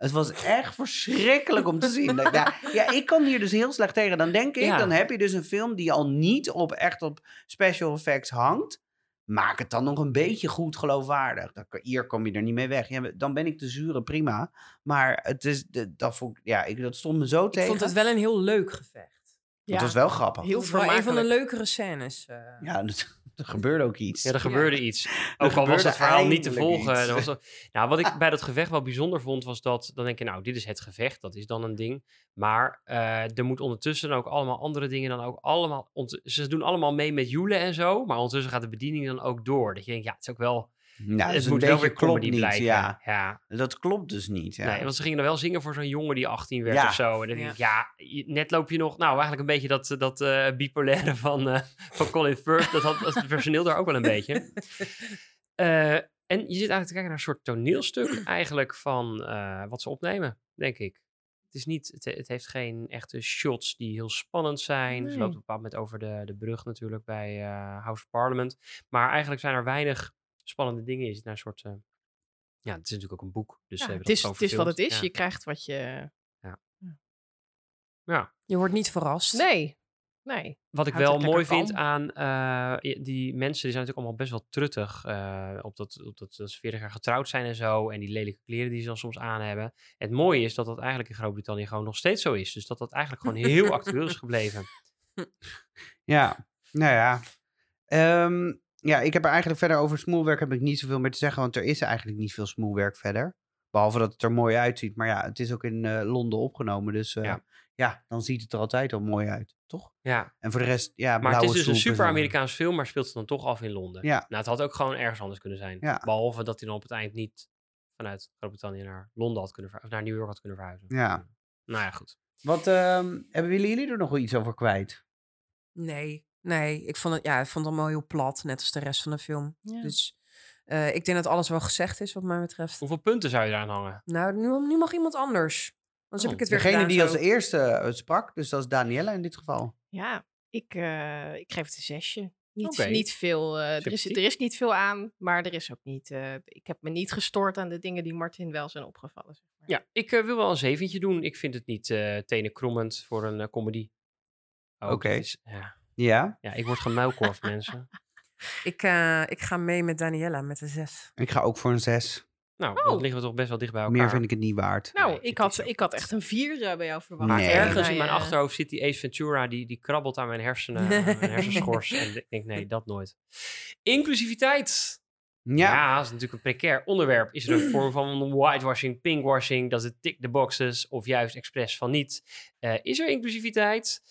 Het was echt verschrikkelijk om te zien. Dat- Ja, ja, ik kan hier dus heel slecht tegen. Dan denk ik, Ja. dan heb je dus een film die al niet op, echt op special effects hangt. Maak het dan nog een beetje goed geloofwaardig. Dan, hier kom je er niet mee weg. Ja, dan ben ik te zure, prima. Maar het is, dat, vond, ik- ja, ik, dat stond me zo Ik tegen. vond het wel een heel leuk gevecht. ja. Het was wel grappig. Heel Het was wel een van de vermakelijk. leukere scènes. eh. Ja, dat- er gebeurde ook iets. Ja, er gebeurde iets. Ook al was het verhaal niet te volgen. er was nou, wat ik bij dat gevecht wel bijzonder vond, was dat... Dan denk je, nou, dit is het gevecht. Dat is dan een ding. Maar eh, er moet ondertussen ook allemaal andere dingen dan ook allemaal... Ze doen allemaal mee met joelen en zo. Maar ondertussen gaat de bediening dan ook door. Dat je denkt, ja, het is ook wel... Nou, het een moet wel beetje weer klopt niet. blijken. Ja, ja. dat klopt dus niet. Ja. Nee, want ze gingen er wel zingen voor zo'n jongen die 18 werd Ja. of zo. En dan Ja. denk ik, ja, net loop je nog... Nou, eigenlijk een beetje dat, dat eh, bipolaire van, eh, van Colin Firth. Dat had het personeel daar ook wel een beetje. Eh, en je zit eigenlijk te kijken naar een soort toneelstuk eigenlijk van eh, wat ze opnemen, denk ik. Het, is niet, het, het heeft geen echte shots die heel spannend zijn. Ze loopt op een bepaald moment over de, de brug natuurlijk bij eh, House of Parliament. Maar eigenlijk zijn er weinig spannende dingen. Zit naar een soort... eh, ja, het is natuurlijk ook een boek. Dus ze Ja, hebben het, is, het is wat het is. Ja. Je krijgt wat je... Je wordt niet verrast. Nee, nee. Wat ik Houdt wel mooi vind aan eh, die mensen, die zijn natuurlijk allemaal best wel truttig. eh, op dat, op dat, dat ze 40 jaar getrouwd zijn en zo. En die lelijke kleren die ze dan soms aan hebben. Het mooie is dat dat eigenlijk in Groot-Brittannië gewoon nog steeds zo is. Dus dat dat eigenlijk gewoon heel actueel is gebleven. Ja, nou ja. Ehm, ja, ik heb er eigenlijk verder over smoelwerk heb ik niet zoveel meer te zeggen, want er is eigenlijk niet veel smoelwerk verder. Behalve dat het er mooi uitziet. Maar ja, het is ook in eh, Londen opgenomen, dus eh, Ja. ja. dan ziet het er altijd al mooi uit, toch? Ja, En voor de rest, ja, maar het is dus een en super. Amerikaans film, maar speelt het dan toch af in Londen. Ja. Nou, het had ook gewoon ergens anders kunnen zijn. Ja. Behalve dat hij dan op het eind niet vanuit Groot-Brittannië naar Londen had kunnen verhuizen. Of naar New York had kunnen verhuizen. Ja. Nou ja, goed. Wat ehm, hebben jullie, jullie er nog wel iets over kwijt? Nee, nee. Ik vond het, ja, ik vond het allemaal heel plat, net als de rest van de film. Ja. Dus eh, ik denk dat alles wel gezegd is, wat mij betreft. Hoeveel punten zou je eraan hangen? Nou, nu, nu mag iemand anders. Anders Oh, heb ik het weer Degene gedaan die als eerste eh, sprak, dus dat is Daniela in dit geval. Ja, ik, eh, ik geef het een zesje. Niet, niet veel. eh, er, is, er is niet veel aan, maar er is ook niet. eh, ik heb me niet gestoord aan de dingen die Martin wel zijn opgevallen. Zeg maar. Ja, ik wil wel een zeventje doen. Ik vind het niet eh tenenkrommend voor een comedy. Oh, Oké. Ja. Ja, ja, ik word gemuilkorfd, mensen. Ik, eh, ik ga mee met Daniela met een zes. ik ga ook voor een zes. Nou, Oh. dan liggen we toch best wel dicht bij elkaar. Meer vind ik het niet waard. Nou, Nee, ik, had, ik had echt een vier eh, bij jou verwacht. Nee. Maar ergens in mijn ja. achterhoofd zit die Ace Ventura, die, die krabbelt aan mijn hersenen, aan mijn hersenschors. en ik denk, nee, dat nooit. Inclusiviteit. Ja. Ja, dat is natuurlijk een precair onderwerp. Is er een vorm van whitewashing, pinkwashing, dat het tick the boxes of juist expres van niet? Eh, is er inclusiviteit?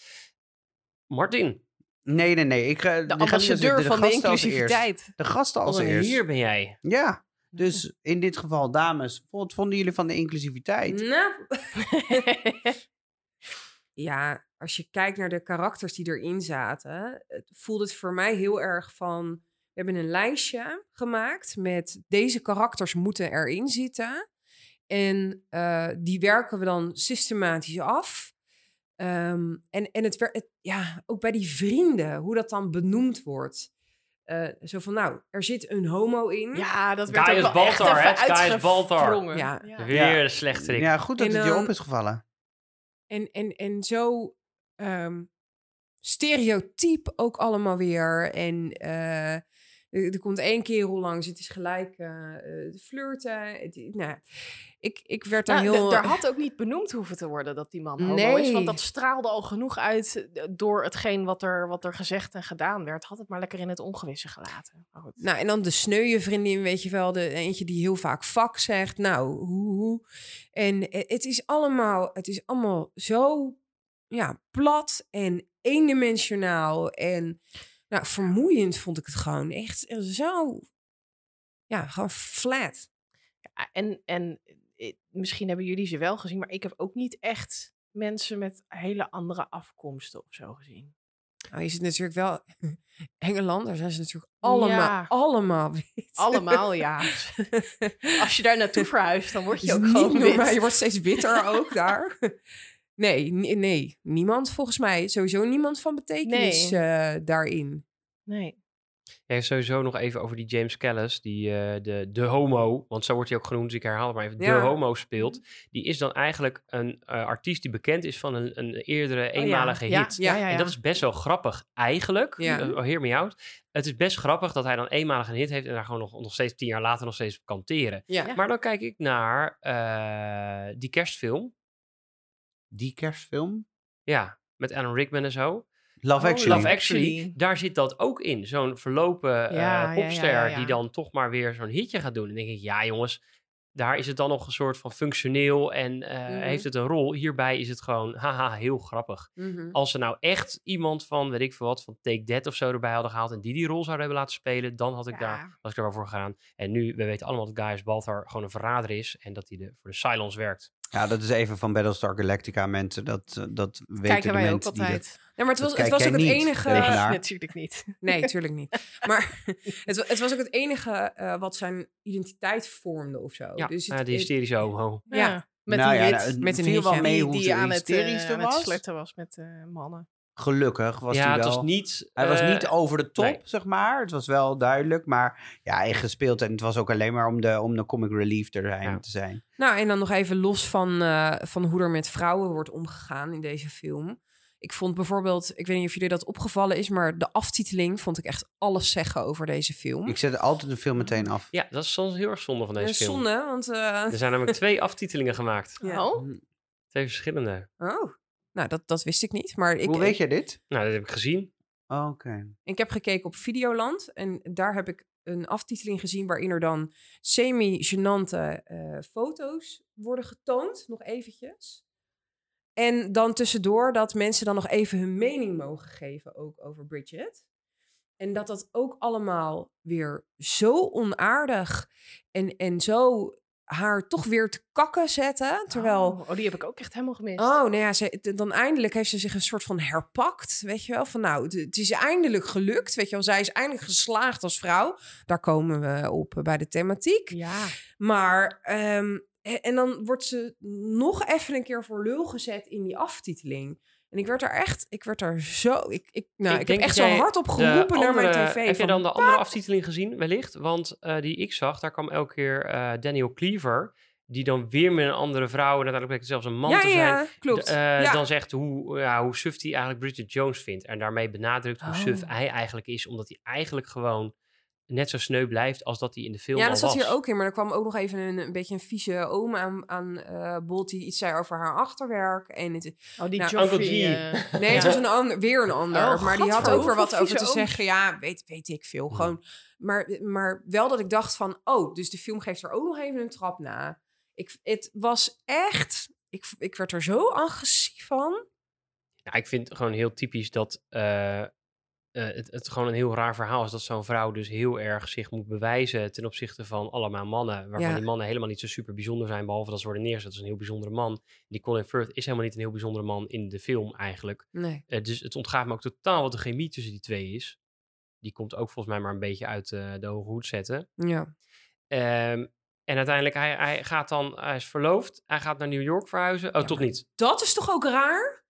Martin, nee, nee, nee. Ik, ga- De ambassadeur van de gasten als eerst. inclusiviteit. De gasten als als eerst. hier ben jij. Ja, dus in dit geval, dames, wat vonden jullie van de inclusiviteit? Nou. ja, als je kijkt naar de karakters die erin zaten, het voelt het voor mij heel erg van. We hebben een lijstje gemaakt met deze karakters moeten erin zitten. En eh, die werken we dan systematisch af. Ehm, en en het, het, ja, ook bij die vrienden, hoe dat dan benoemd wordt. Eh, zo van, nou, er zit een homo in. Ja, dat werd Gaius ook wel echt Baltar, even? Gaius Baltar. uitgevrongen. Ja. Weer de slechterik. Ja, goed dat En, het je ehm, op is gevallen. En, en, en zo ehm, stereotyp ook allemaal weer. En eh, er, er komt één kerel langs, het is gelijk eh eh, flirten. Het, nou, ik, ik werd daar Nou, heel... d- Er had ook niet benoemd hoeven te worden dat die man homo is. Nee. Want dat straalde al genoeg uit eh, door hetgeen wat er, wat er gezegd en gedaan werd. Had het maar lekker in het ongewisse gelaten. Goed. Nou, en dan de sneuwe vriendin, weet je wel. De eentje die heel vaak vak zegt. Nou, hoe, hoe. En eh, het is allemaal, het is allemaal zo ja, plat en eendimensionaal. En nou, vermoeiend vond ik het gewoon. Echt zo, ja, gewoon flat. Ja, en en eh, misschien hebben jullie ze wel gezien, maar ik heb ook niet echt mensen met hele andere afkomsten of zo gezien. Nou, je zit natuurlijk wel Engeland, daar zijn ze natuurlijk allemaal, Ja. allemaal wit. Allemaal, ja. Als je daar naartoe verhuist, dan word je ook gewoon wit. Je wordt steeds witter ook daar. Nee, nee, niemand volgens mij. Sowieso niemand van betekenis Nee. eh, daarin. Nee. Ja, sowieso nog even over die James Callis, die eh, de, de homo, want zo wordt hij ook genoemd, dus ik herhaal het maar even, Ja. de homo speelt. Die is dan eigenlijk een eh, artiest die bekend is van een, een eerdere Oh ja. eenmalige Ja, hit. Ja, ja, ja. En dat is best wel grappig eigenlijk. Ja. Oh, hear me out. Het is best grappig dat hij dan eenmalig een hit heeft en daar gewoon nog, nog steeds tien jaar later nog steeds kan teren. Ja. Ja. Maar dan kijk ik naar eh, die kerstfilm. Die kerstfilm? Ja, met Alan Rickman en zo. Love Oh, Actually. Love Actually, daar zit dat ook in. Zo'n verlopen eh, Ja, ja, ja, popster ja, ja. die dan toch maar weer zo'n hitje gaat doen. En dan denk ik, ja jongens, daar is het dan nog een soort van functioneel en eh, Mhm. heeft het een rol. Hierbij is het gewoon, haha, heel grappig. Mhm. Als ze nou echt iemand van, weet ik veel wat, van Take That of zo erbij hadden gehaald en die die rol zouden hebben laten spelen, dan had ik, Ja. daar, was ik er wel voor gegaan. En nu, we weten allemaal dat Gaius Baltar gewoon een verrader is en dat hij de, voor de Cylons werkt. Ja, dat is even van Battlestar Galactica, mensen. Dat, eh, dat weten Kijken de wij ook mensen die altijd. Ja, maar het was, het was ook het enige... Regenaar. Natuurlijk niet. Nee, tuurlijk niet. Maar het, het was ook het enige eh, wat zijn identiteit vormde of zo. Ja, dus het, eh, die hysterische homo. Ja. Met Nou een ja, hit. nou, het Met een mee die hoe die ze aan het, eh, er aan het was. sletten was met eh, mannen. Gelukkig was ja, hij het wel. was niet... Hij was eh, niet over de top, nee. zeg maar. Het was wel duidelijk, maar ja, echt gespeeld. En het was ook alleen maar om de, om de comic relief er Ja. te zijn. Nou, en dan nog even los van, eh, van hoe er met vrouwen wordt omgegaan in deze film. Ik vond bijvoorbeeld, ik weet niet of jullie dat opgevallen is, maar de aftiteling vond ik echt alles zeggen over deze film. Ik zet altijd een film meteen af. Ja, dat is soms heel erg zonde van deze Eh, film. zonde, want... eh, Er zijn namelijk twee aftitelingen gemaakt. ja. Oh, Twee verschillende. Oh, nou, dat, dat wist ik niet. Maar ik, Hoe weet je dit? Nou, dat heb ik gezien. Oh, Oké. ik heb gekeken op Videoland en daar heb ik een aftiteling gezien waarin er dan semi-genante eh, foto's worden getoond, nog eventjes. En dan tussendoor dat mensen dan nog even hun mening mogen geven ook over Bridget. En dat dat ook allemaal weer zo onaardig en, en zo haar toch weer te kakken zetten. Terwijl... Oh, oh, die heb ik ook echt helemaal gemist. Oh, nou ja, ze, dan eindelijk heeft ze zich een soort van herpakt, weet je wel. Van nou, het- is eindelijk gelukt, weet je wel. Zij is eindelijk geslaagd als vrouw. Daar komen we op bij de thematiek. Ja. Maar, ehm, en, en dan wordt ze nog even een keer voor lul gezet in die aftiteling. En ik werd er echt, ik werd er zo, ik, ik, nou, Ik heb echt zo hard op geroepen naar mijn tv. Heb je dan de andere aftiteling gezien, wellicht? Want eh, die ik zag, daar kwam elke keer eh, Daniel Cleaver... die dan weer met een andere vrouw... en uiteindelijk bleek het zelfs een man ja, te zijn... ja, klopt. eh, ja. dan zegt hoe, ja, hoe suf hij eigenlijk Bridget Jones vindt. En daarmee benadrukt hoe suf Oh. hij eigenlijk is... omdat hij eigenlijk gewoon net zo sneu blijft... als dat hij in de film Ja, al dat zat was. hier ook in. Maar er kwam ook nog even een, een beetje een vieze oom aan, aan eh bod die iets zei over haar achterwerk. En het, Oh, die Nou, Joffrey. Eh, nee, het was een ander, weer een ander. Oh, maar die had ook weer wat over te zeggen. Ja, weet, weet ik veel. Gewoon, maar, maar wel dat ik dacht van, oh, dus de film geeft er ook nog even een trap na. Ik, het was echt, ik, ik werd er zo agressief van. Ja, ik vind het gewoon heel typisch dat eh, eh, het, het gewoon een heel raar verhaal is dat zo'n vrouw dus heel erg zich moet bewijzen ten opzichte van allemaal mannen, waarvan Ja. die mannen helemaal niet zo super bijzonder zijn, behalve dat ze worden neergezet als een heel bijzondere man. Die Colin Firth is helemaal niet een heel bijzondere man in de film eigenlijk. Nee. Eh, dus het ontgaat me ook totaal wat de chemie tussen die twee is. Die komt ook volgens mij maar een beetje uit eh, de hoge hoed zetten. Ja. Ehm, en uiteindelijk, hij, hij gaat dan, hij is verloofd, hij gaat naar New York verhuizen. Oh, Ja, toch niet? Dat is toch ook raar?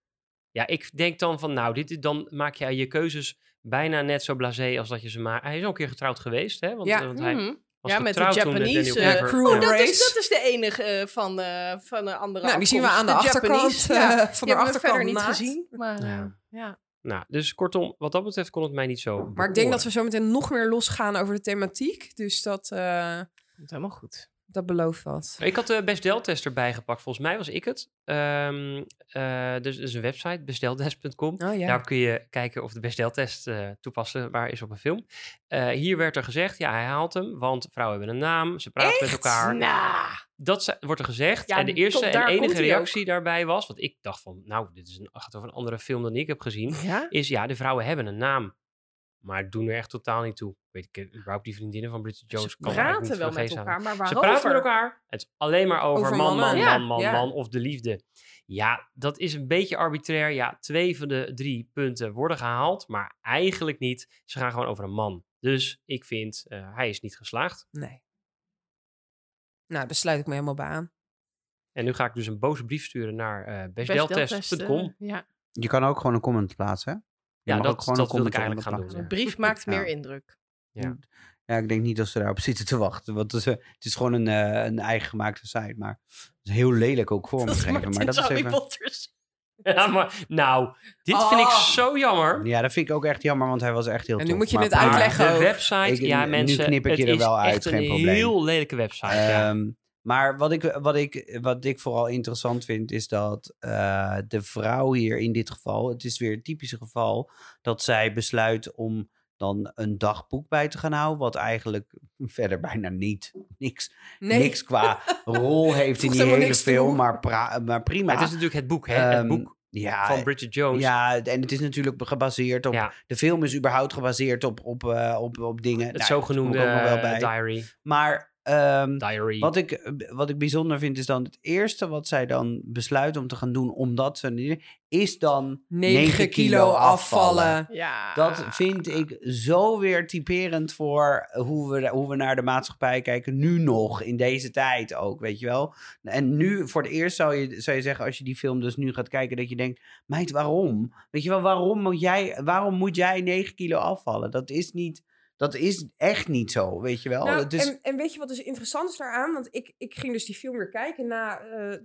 Ja, ik denk dan van, nou, dit, dan maak jij je keuzes bijna net zo blasé als dat je ze maakt. Hij is al een keer getrouwd geweest, hè? Want, Ja. eh, want hij mhm. was Ja, met de getrouwd toen, Japanese, Daniel Cleaver- crew Oh, dat is, dat is de enige eh, van, de, van de andere Nou, die zien we aan de, achterkant. Ja. van Die de achterkant verder niet gezien. Maar Ja. ja. ja. Nou, dus kortom, wat dat betreft kon het mij niet zo Maar ik denk dat we zo meteen nog meer losgaan over de thematiek. Dus dat, eh, Komt helemaal goed. Dat belooft wat. Ik had de Best Del-test erbij gepakt. Volgens mij was ik het. Ehm eh, dus is een website, bestdeltest.com. Oh ja. Daar kun je kijken of de besteltest eh toepasbaar is op een film. Eh, hier werd er gezegd, ja, hij haalt hem, want vrouwen hebben een naam, ze praten met elkaar. Nou, Dat ze- wordt er gezegd. Ja, en de eerste en enige reactie daarbij was, want ik dacht van, nou, dit is een, gaat over een andere film dan ik heb gezien, ja? is ja, de vrouwen hebben een naam. Maar doen er echt totaal niet toe. Weet ik, eh, überhaupt die vriendinnen van Bridget Jones. Ze praten niet wel met aan. elkaar, maar Ze waarover? praten met elkaar. Het is alleen maar over, Over man, man, man, man, ja. man of de liefde. Ja, dat is een beetje arbitrair. Ja, twee van de drie punten worden gehaald, maar eigenlijk niet. Ze gaan gewoon over een man. Dus ik vind, eh, hij is niet geslaagd. Nee. Nou, daar sluit ik me helemaal bij aan. En nu ga ik dus een boze brief sturen naar eh Best bestdeltest.com. deltest, eh, ja. Je kan ook gewoon een comment plaatsen. Ja, dat- dat wilde ik eigenlijk gaan doen, Een brief maakt Ja. meer indruk. Ja. Ja, ik denk niet dat ze daarop zitten te wachten. Want het is, eh, het is gewoon een, eh, een eigen gemaakte site. Maar het is heel lelijk ook vormgegeven. Maar dat is Harry even... Potters. Ja, maar nou, dit vind ik Oh. zo jammer. Ja, dat vind ik ook echt jammer, want hij was echt heel En nu tof. moet je Maar. Maar uitleggen de website, Ik- ja nu mensen, knip ik het je er is wel uit, echt geen een probleem. heel lelijke website. ja. Maar wat ik, wat, ik, wat ik vooral interessant vind, is dat eh, de vrouw hier in dit geval, het is weer het typische geval, dat zij besluit om dan een dagboek bij te gaan houden, wat eigenlijk verder bijna niet, niks, Nee. niks qua rol heeft in die hele film, maar, maar prima. Maar het is natuurlijk het boek, hè? het Ehm, boek ja, van Bridget Jones. ja, en het is natuurlijk gebaseerd op, Ja. de film is überhaupt gebaseerd op, op, eh, op, op dingen. het Nou, zogenoemde eh, bij. diary. Maar Ehm, Diary. wat, ik, wat ik bijzonder vind is dan het eerste wat zij dan besluiten om te gaan doen, omdat ze is dan 9 kilo afvallen. Ja. Dat vind ik zo weer typerend voor hoe we, hoe we naar de maatschappij kijken. Nu nog, in deze tijd ook, weet je wel. En nu, voor het eerst zou je, zou je zeggen, als je die film dus nu gaat kijken, dat je denkt, meid, waarom? Weet je wel, waarom moet jij, waarom moet jij 9 kilo afvallen? Dat is niet... Dat is echt niet zo, weet je wel. Nou, is, en, en weet je wat dus interessant is daaraan? Want ik, ik ging dus die film weer kijken na eh,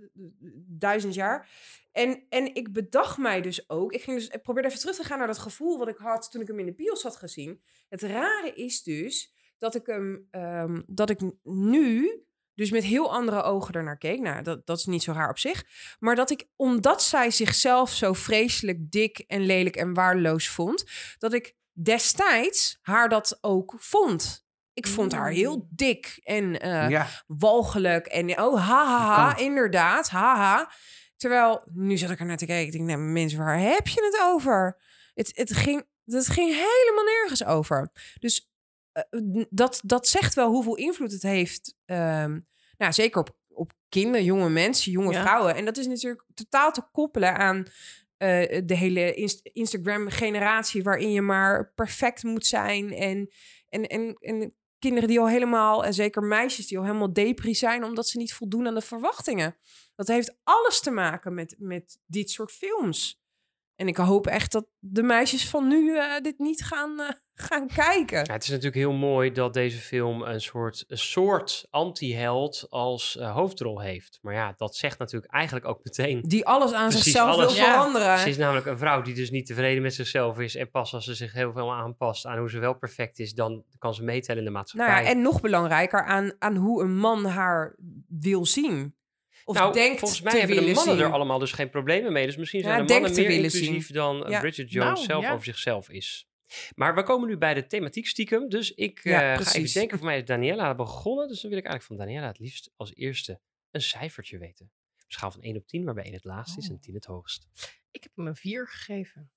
duizend jaar. En, en ik bedacht mij dus ook... Ik, ging dus, ik probeerde even terug te gaan naar dat gevoel wat ik had toen ik hem in de bios had gezien. Het rare is dus dat ik hem... ehm, dat ik nu dus met heel andere ogen ernaar keek. Nou, dat, dat is niet zo raar op zich. Maar dat ik, omdat zij zichzelf zo vreselijk dik en lelijk en waardeloos vond... dat ik destijds haar dat ook vond. Ik vond haar heel dik en eh, ja, walgelijk. En oh, ha, ha, ha, inderdaad, haha. Terwijl, nu zat ik er naar te kijken. Ik denk, nou, mensen, waar heb je het over? Het, het, ging, het ging helemaal nergens over. Dus eh, dat, dat zegt wel hoeveel invloed het heeft. ehm, nou, zeker op, op kinderen, jonge mensen, jonge Ja. vrouwen. En dat is natuurlijk totaal te koppelen aan eh, de hele Inst- Instagram-generatie... waarin je maar perfect moet zijn. En, en, en, en kinderen die al helemaal, en zeker meisjes die al helemaal depri zijn... omdat ze niet voldoen aan de verwachtingen. Dat heeft alles te maken met, met dit soort films. En ik hoop echt dat de meisjes van nu eh, dit niet gaan, eh, gaan kijken. Ja, het is natuurlijk heel mooi dat deze film een soort, een soort anti-held als eh, hoofdrol heeft. Maar ja, dat zegt natuurlijk eigenlijk ook meteen. Die alles aan zichzelf alles. wil Ja. veranderen. Ze is namelijk een vrouw die dus niet tevreden met zichzelf is. En pas als ze zich heel veel aanpast aan hoe ze wel perfect is, dan kan ze meetellen in de maatschappij. Nou ja, en nog belangrijker aan, aan hoe een man haar wil zien. Of nou, denkt volgens mij hebben de mannen zien. er allemaal dus geen problemen mee. Dus misschien zijn Ja, de mannen meer inclusief zien. dan. Bridget Jones Nou, zelf over zichzelf is. Maar we komen nu bij de thematiek stiekem. Dus ik Ja, eh, ga even denken. Voor mij is Daniela begonnen. Dus dan wil ik eigenlijk van Daniela het liefst als eerste een cijfertje weten. Een schaal van 1 op 10, waarbij 1 het laagst is en Oh. 10 het hoogst. Ik heb hem een 4 gegeven.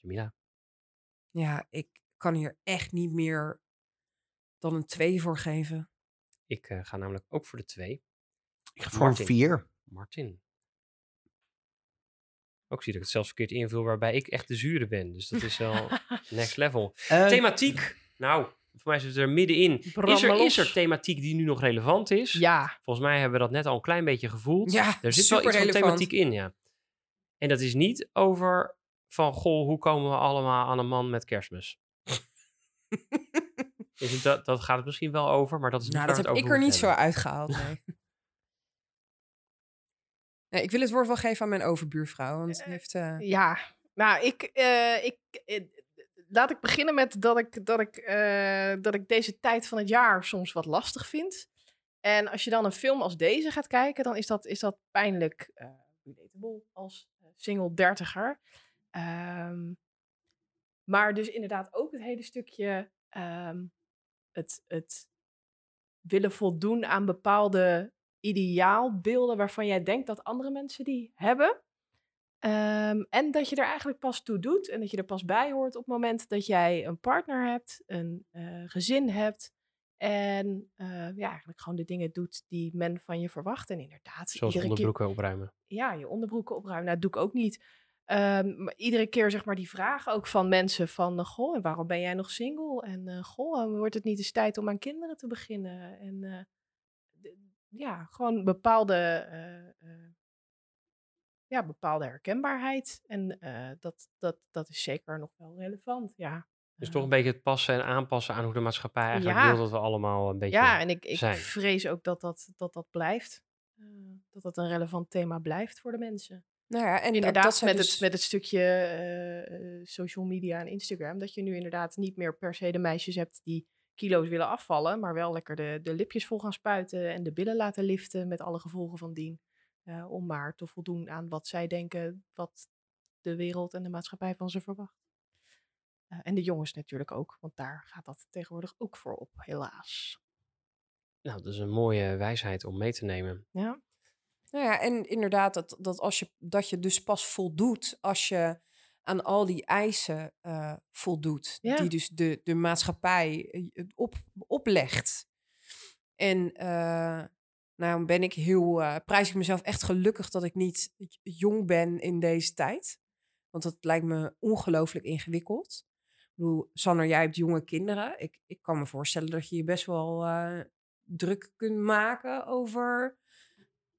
Jamila. Ja, ik kan hier echt niet meer dan een 2 voor geven. Ik eh, ga namelijk ook voor de 2. ik ga voor een Martin. vier. Martin. Ook zie dat ik het zelfs verkeerd invul, waarbij ik echt de zure ben. Dus dat is wel next level. Eh, Thematiek. Nou, voor mij zit het er middenin. Is er, is er thematiek die nu nog relevant is? Ja, Volgens mij hebben we dat net al een klein beetje gevoeld. Ja, er zit wel iets van thematiek in, ja. En dat is niet over van, goh, hoe komen we allemaal aan een man met kerstmis? is het dat, dat gaat het misschien wel over, maar dat is niet Nou, dat heb ik er niet zo uitgehaald, nee. nee. Ik wil het woord wel geven aan mijn overbuurvrouw, want die heeft... eh, ja. Nou, ik, eh, ik, eh, laat ik beginnen met dat ik, dat, ik, eh, dat ik deze tijd van het jaar soms wat lastig vind. En als je dan een film als deze gaat kijken, dan is dat, is dat pijnlijk eh relatable als eh, single dertiger. Ehm, maar dus inderdaad ook het hele stukje ehm, het, het willen voldoen aan bepaalde ideaalbeelden waarvan jij denkt dat andere mensen die hebben. Ehm, en dat je er eigenlijk pas toe doet en dat je er pas bij hoort op het moment dat jij een partner hebt, een eh, gezin hebt. En eh, ja, eigenlijk gewoon de dingen doit die men van je verwacht. En inderdaad, Zoals keer onderbroeken opruimen. ja, je onderbroeken opruimen. Nou, dat doe ik ook niet. Maar iedere keer zeg maar die vraag ook van mensen van... eh, goh, en waarom ben jij nog single? En eh, goh, wordt het niet eens tijd om aan kinderen te beginnen? En eh, ja, gewoon bepaalde... ja, bepaalde herkenbaarheid. En dat, dat, dat is zeker nog wel relevant, ja. Dus toch een beetje het passen en aanpassen aan hoe de maatschappij eigenlijk Ja. wil dat we allemaal een beetje... Ja, en ik, ik zijn. vrees ook dat dat, dat, dat blijft. Dat dat een relevant thema blijft voor de mensen. Nou ja, en dat- inderdaad, dat met, dus- het, met het stukje eh, eh, social media en Instagram, dat je nu inderdaad niet meer per se de meisjes hebt die kilo's willen afvallen, maar wel lekker de, de lipjes vol gaan spuiten en de billen laten liften met alle gevolgen van dien. eh, om maar te voldoen aan wat zij denken, wat de wereld en de maatschappij van ze verwacht. Eh, en de jongens natuurlijk ook, want daar gaat dat tegenwoordig ook voor op, helaas. Nou, dat is een mooie wijsheid om mee te nemen. Ja, Nou ja, en inderdaad, dat, dat, als je, dat je dus pas voldoet als je aan al die eisen eh, voldoet. Ja. Die dus de, de maatschappij eh, op, oplegt. En eh nou ben ik heel, prijs ik mezelf echt gelukkig dat ik niet jong ben in deze tijd. Want dat lijkt me ongelooflijk ingewikkeld. Ik bedoel, jij hebt jonge kinderen. Ik, ik kan me voorstellen dat je je best wel druk kunt maken over...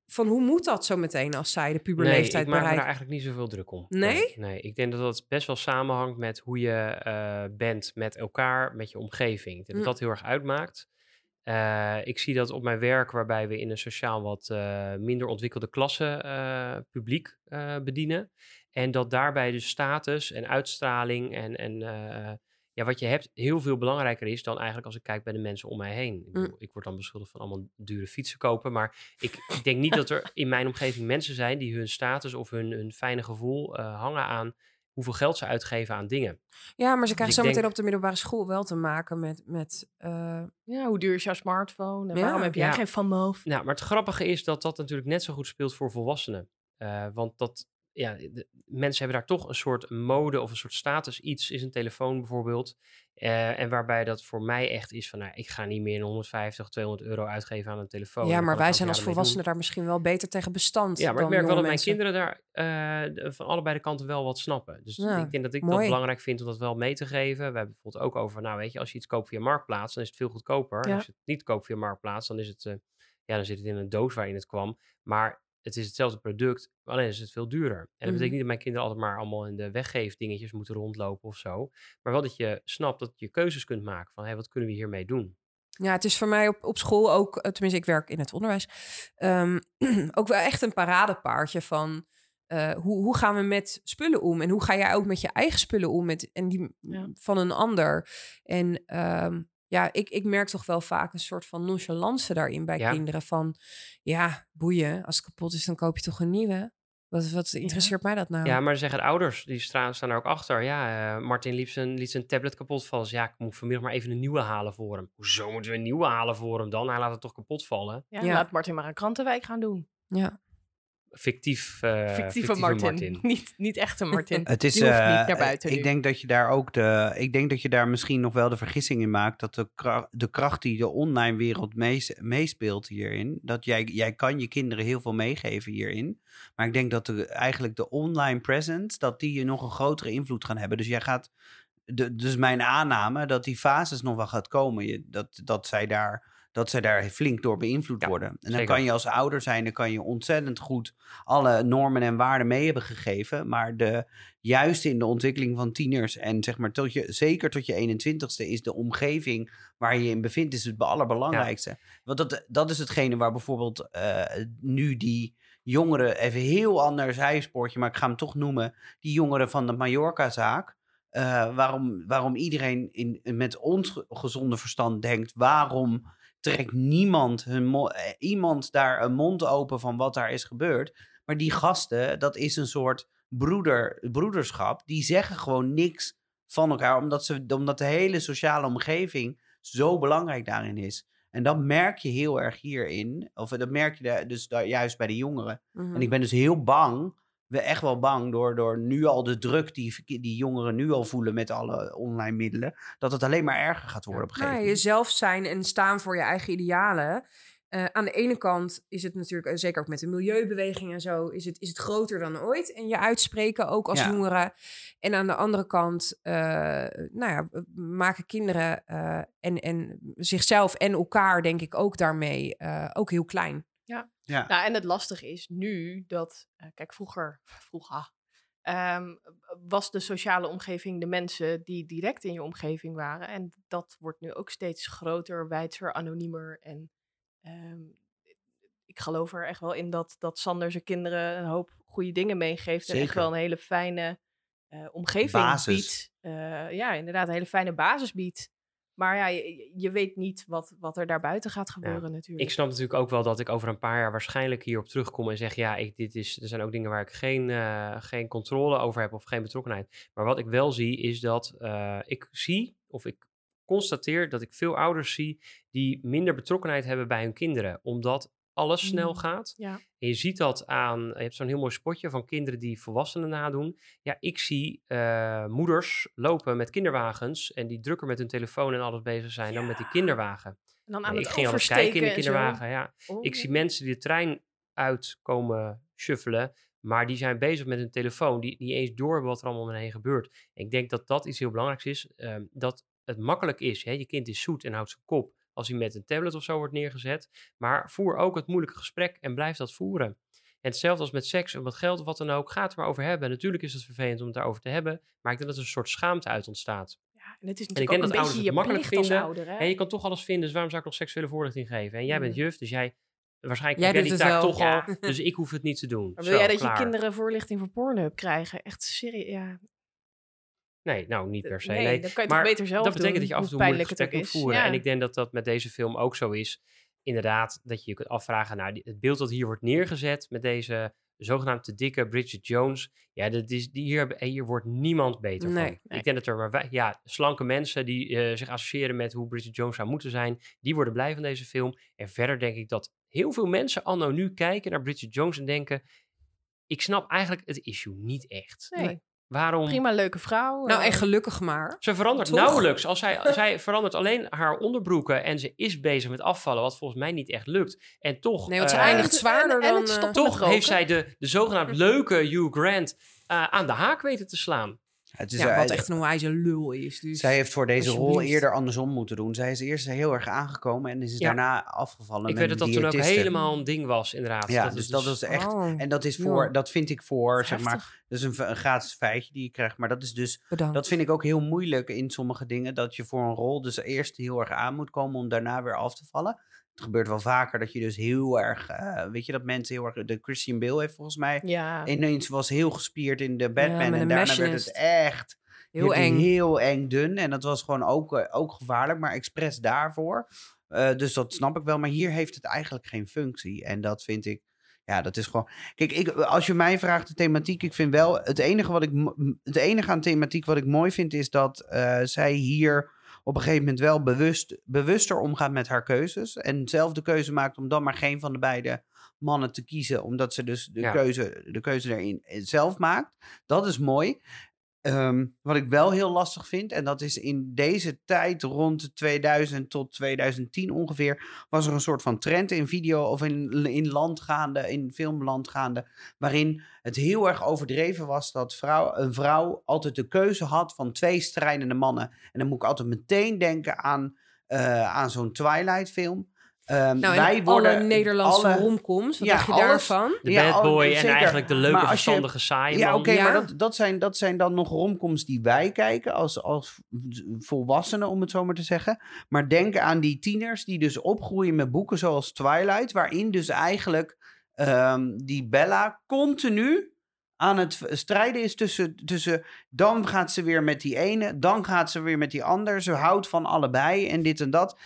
Van hoe moet dat zo meteen als zij de Nee, puberleeftijd ik maak me daar eigenlijk niet zoveel druk om. Nee? Nee, ik denk dat dat best wel samenhangt met hoe je eh, bent met elkaar, met je omgeving. Ik denk Mm. dat dat heel erg uitmaakt. Eh, ik zie dat op mijn werk, waarbij we in een sociaal wat eh, minder ontwikkelde klasse publiek bedienen. En dat daarbij de status en uitstraling en, en ja, wat je hebt heel veel belangrijker is dan eigenlijk als ik kijk bij de mensen om mij heen. Ik, Mm. bedoel, ik word dan beschuldigd van allemaal dure fietsen kopen, maar ik, ik denk niet dat er in mijn omgeving mensen zijn die hun status of hun, hun fijne gevoel eh, hangen aan hoeveel geld ze uitgeven aan dingen. Ja, maar ze Dus krijgen ik zo meteen denk- op de middelbare school wel te maken met... met eh, Ja, hoe duur is jouw smartphone? En Ja. waarom heb jij Ja. geen Van Moof? Nou, maar het grappige is dat dat natuurlijk net zo goed speelt voor volwassenen. Eh, want dat, ja, de, mensen hebben daar toch een soort mode of een soort status. Iets is een telefoon bijvoorbeeld. Eh, en waarbij dat voor mij echt is van, nou, ik ga niet meer een 150, 200 euro uitgeven aan een telefoon. ja, maar wij zijn als volwassenen daar misschien wel beter tegen bestand Ja, maar ik merk wel dat mijn kinderen daar eh, van allebei de kanten wel wat snappen. Dus Ja, ik denk dat ik mooi. dat belangrijk vind om dat wel mee te geven. We hebben bijvoorbeeld ook over, nou weet je, als je iets koopt via Marktplaats, dan is het veel goedkoper. Ja. Als je het niet koopt via Marktplaats, dan is het, eh, ja, dan zit het in een doos waarin het kwam. Maar het is hetzelfde product, alleen is het veel duurder. En dat Mhm. betekent niet dat mijn kinderen altijd maar allemaal in de weggeefdingetjes moeten rondlopen of zo. Maar wel dat je snapt dat je keuzes kunt maken van, hé, wat kunnen we hiermee doen? Ja, het is voor mij op, op school ook, eh, tenminste ik werk in het onderwijs, ehm, ook wel echt een paradepaardje van eh, hoe, hoe gaan we met spullen om? En hoe ga jij ook met je eigen spullen om met, en die Ja. van een ander? En ehm, ja, ik, ik merk toch wel vaak een soort van nonchalance daarin bij Ja. kinderen van, ja, boeien, als het kapot is dan koop je toch een nieuwe? Wat, wat interesseert mij dat nou? Ja, maar dan zeggen de ouders, die staan, staan er ook achter. Ja, eh, Martin liet zijn, liet zijn tablet kapot vallen. Dus ja, ik moet vanmiddag maar even een nieuwe halen voor hem. Hoezo moeten we een nieuwe halen voor hem dan? Hij laat het toch kapot vallen? Ja, Ja. Laat Martin maar een krantenwijk gaan doen. ja. Fictief, eh Fictieve Martin. Niet, niet echte Martin. Het is, Die hoeft eh, niet naar buiten Ik nu. denk dat je daar ook de. Ik denk dat je daar misschien nog wel de vergissing in maakt. Dat de, kra- de kracht die de online wereld mees- meespeelt hierin. Dat jij, jij kan je kinderen heel veel meegeven hierin. Maar ik denk dat de, eigenlijk de online presence. Dat die je nog een grotere invloed gaan hebben. Dus jij gaat. De, dus mijn aanname dat die fases nog wel gaat komen. Je, dat, dat zij daar. Dat zij daar flink door beïnvloed Ja, worden. En dan zeker. kan je als ouder zijn, dan kan je ontzettend goed alle normen en waarden mee hebben gegeven. Maar de, juist in de ontwikkeling van tieners en zeg maar tot je, zeker tot je 21ste is de omgeving waar je je in bevindt, is het allerbelangrijkste. Want dat, dat is hetgene waar bijvoorbeeld eh, nu die jongeren, even heel ander zijspoortje, maar ik ga hem toch noemen, die jongeren van de Mallorca-zaak. eh, waarom, waarom iedereen in, met ons gezonde verstand denkt, waarom trekt niemand hun eh, iemand daar een mond open van wat daar is gebeurd. Maar die gasten, dat is een soort broeder, broederschap. Die zeggen gewoon niks van elkaar, omdat, ze, omdat de hele sociale omgeving zo belangrijk daarin is. En dat merk je heel erg hierin. Of dat merk je dus daar, juist bij de jongeren. Mhm. En ik ben dus heel bang, we echt wel bang door, door nu al de druk die, die jongeren nu al voelen met alle online middelen, dat het alleen maar erger gaat worden op een Nou, gegeven moment. jezelf zijn en staan voor je eigen idealen. Eh, aan de ene kant is het natuurlijk, eh, zeker ook met de milieubeweging en zo, is het, is het groter dan ooit. En je uitspreken ook als Ja. jongeren. En aan de andere kant, eh, nou ja, maken kinderen en, en zichzelf en elkaar, denk ik, ook daarmee ook heel klein. Ja. Nou, en het lastige is nu dat, eh, kijk, vroeger, vroeger ehm, was de sociale omgeving de mensen die direct in je omgeving waren. En dat wordt nu ook steeds groter, wijdser, anoniemer. En ehm, ik geloof er echt wel in dat, dat Sander zijn kinderen een hoop goede dingen meegeeft. En echt Zeker. wel een hele fijne eh, omgeving Basis. biedt. Eh, ja, inderdaad, een hele fijne basis biedt. Maar ja, je, je weet niet wat, wat er daarbuiten gaat gebeuren natuurlijk. Ik snap natuurlijk ook wel dat ik over een paar jaar waarschijnlijk hierop terugkom en zeg: ja, ik, dit is, er zijn ook dingen waar ik geen, eh, geen controle over heb of geen betrokkenheid. Maar wat ik wel zie is dat eh, ik zie of ik constateer dat ik veel ouders zie die minder betrokkenheid hebben bij hun kinderen, omdat alles snel Mm. gaat. Ja. En je ziet dat aan, je hebt zo'n heel mooi spotje van kinderen die volwassenen nadoen. Ja, ik zie eh, moeders lopen met kinderwagens en die drukker met hun telefoon en alles bezig zijn dan met die kinderwagen. En dan aan Nee, het ik ging altijd kijken in de kinderwagen, ja. Ik Oh. zie mensen die de trein uitkomen shuffelen, maar die zijn bezig met hun telefoon, die niet eens door hebben wat er allemaal om hen heen gebeurt. Ik denk dat dat iets heel belangrijks is, ehm, dat het makkelijk is. Hè? Je kind is zoet en houdt zijn kop als hij met een tablet of zo wordt neergezet, maar voer ook het moeilijke gesprek en blijf dat voeren. En hetzelfde als met seks of met geld of wat dan ook, ga het er maar over hebben. Natuurlijk is het vervelend om het daarover te hebben, maar ik denk dat er een soort schaamte uit ontstaat. Ja, en het is ik denk ook dat een ouders beetje het je makkelijk vinden. ouder, hè? En je kan toch alles vinden, dus waarom zou ik nog seksuele voorlichting geven? En jij bent juf, dus jij, waarschijnlijk Jij die taak toch Ja. al, dus ik hoef het niet te doen. Maar wil Zo, jij dat klaar. je kinderen voorlichting voor Pornhub krijgen? Echt serieus, ja. Nee, nou niet per se. Nee, Nee, dan kan je maar beter zelf dat betekent doen, dat je af en toe een gesprek moet voeren. Ja. En ik denk dat dat met deze film ook zo is. Inderdaad, dat je je kunt afvragen, nou, het beeld dat hier wordt neergezet met deze zogenaamde dikke Bridget Jones, ja, dat is, die hier, hier wordt niemand beter Nee. van. Nee. Ik denk dat er maar wij- ja, slanke mensen die eh, zich associëren met hoe Bridget Jones zou moeten zijn, die worden blij van deze film. En verder denk ik dat heel veel mensen anno nu kijken naar Bridget Jones en denken, ik snap eigenlijk het issue niet echt. Nee, Waarom? prima leuke vrouw. Nou, eh, en gelukkig maar. Ze verandert Toch? nauwelijks. Als zij, zij verandert alleen haar onderbroeken en ze is bezig met afvallen, wat volgens mij niet echt lukt. En toch, Nee, want ze eh, eindigt en- zwaarder en- en dan... het eh, toch heeft zij de, de zogenaamd leuke Hugh Grant eh, aan de haak weten te slaan. Het is, ja, wat echt een onwijze lul is. Dus. Zij heeft voor deze rol eerder andersom moeten doen. Zij is eerst heel erg aangekomen en is Ja. daarna afgevallen. Ik met weet dat dat toen ook helemaal een ding was, inderdaad. Ja, dat dus is dat is echt. Oh, En dat is voor, Ja. dat vind ik voor, zeg maar, dat is een, gratis feitje die je krijgt. Maar dat is dus, bedankt. dat vind ik ook heel moeilijk in sommige dingen. Dat je voor een rol dus eerst heel erg aan moet komen om daarna weer af te vallen. Het gebeurt wel vaker dat je dus heel erg, eh, weet je, dat mensen heel erg, de Christian Bale heeft volgens mij Ja, ineens was heel gespierd in de Batman en daarna werd het echt Heel eng. heel eng dun en dat was gewoon ook, eh, ook gevaarlijk, maar expres daarvoor. Eh, dus dat snap ik wel, maar hier heeft het eigenlijk geen functie en dat vind ik, ja, dat is gewoon. Kijk, ik, als je mij vraagt de thematiek, ik vind wel het enige wat ik, het enige aan thematiek wat ik mooi vind is dat zij hier op een gegeven moment wel bewust, bewuster omgaat met haar keuzes en zelf de keuze maakt om dan maar geen van de beide mannen te kiezen, omdat ze dus de, Ja. keuze, de keuze erin zelf maakt. Dat is mooi. Ehm, wat ik wel heel lastig vind, en dat is in deze tijd rond 2000 tot 2010 ongeveer, was er een soort van trend in video of in, in in filmland gaande, waarin het heel erg overdreven was dat vrouw, een vrouw altijd de keuze had van twee strijdende mannen. En dan moet ik altijd meteen denken aan, eh, aan zo'n Twilight film. Ehm, Nou, wij en worden alle Nederlandse alle- romcoms, wat Ja, dacht je alles- daarvan? De Ja, bad oh, boy en eigenlijk de leuke, je- verstandige, saaie Ja, man. oké, Ja. maar dat, dat, zijn, dat zijn dan nog romcoms die wij kijken als, als volwassenen, om het zo maar te zeggen. Maar denk aan die tieners die dus opgroeien met boeken zoals Twilight, waarin dus eigenlijk ehm, die Bella continu aan het strijden is tussen, tussen... Dan gaat ze weer met die ene, dan gaat ze weer met die ander. Ze houdt van allebei en dit en dat.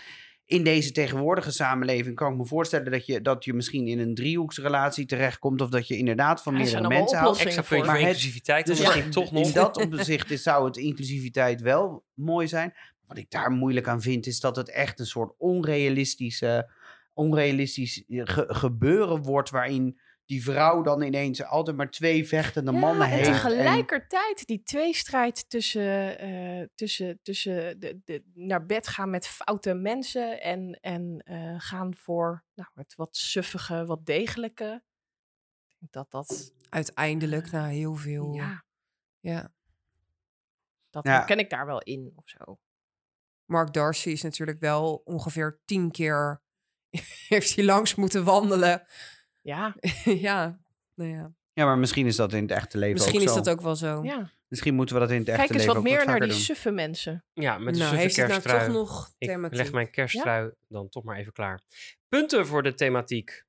In deze tegenwoordige samenleving kan ik me voorstellen dat je, dat je misschien in een driehoeksrelatie terechtkomt. Of dat je inderdaad van er meerdere mensen houdt. Extra puntje Maar inclusiviteit, dus Dus ja, toch nog. in dat opzicht is, zou het inclusiviteit wel mooi zijn. Wat ik daar moeilijk aan vind, is dat het echt een soort onrealistische, onrealistisch ge- gebeuren wordt. Waarin die vrouw dan ineens altijd maar twee vechtende mannen en heeft. tegelijkertijd die tweestrijd tussen, eh, tussen, tussen de, de, naar bed gaan met foute mensen en, en eh, gaan voor nou, het wat suffige, wat degelijke. Ik denk dat dat, Uiteindelijk, na heel veel... ja, ja. dat Ja. herken ik daar wel in of zo. Mark Darcy is natuurlijk wel ongeveer tien keer... heeft hij langs moeten wandelen. Ja, ja, nou ja. Ja, maar misschien is dat in het echte leven Misschien ook is zo. dat ook wel zo. ja. Misschien moeten we dat in het echte Kijk eens leven wat ook meer naar die doen. suffe mensen. Ja, met de nou, suffe heeft het nou kersttrui. toch nog Ik thematiek? leg mijn kersttrui dan toch maar even klaar. Punten voor de thematiek.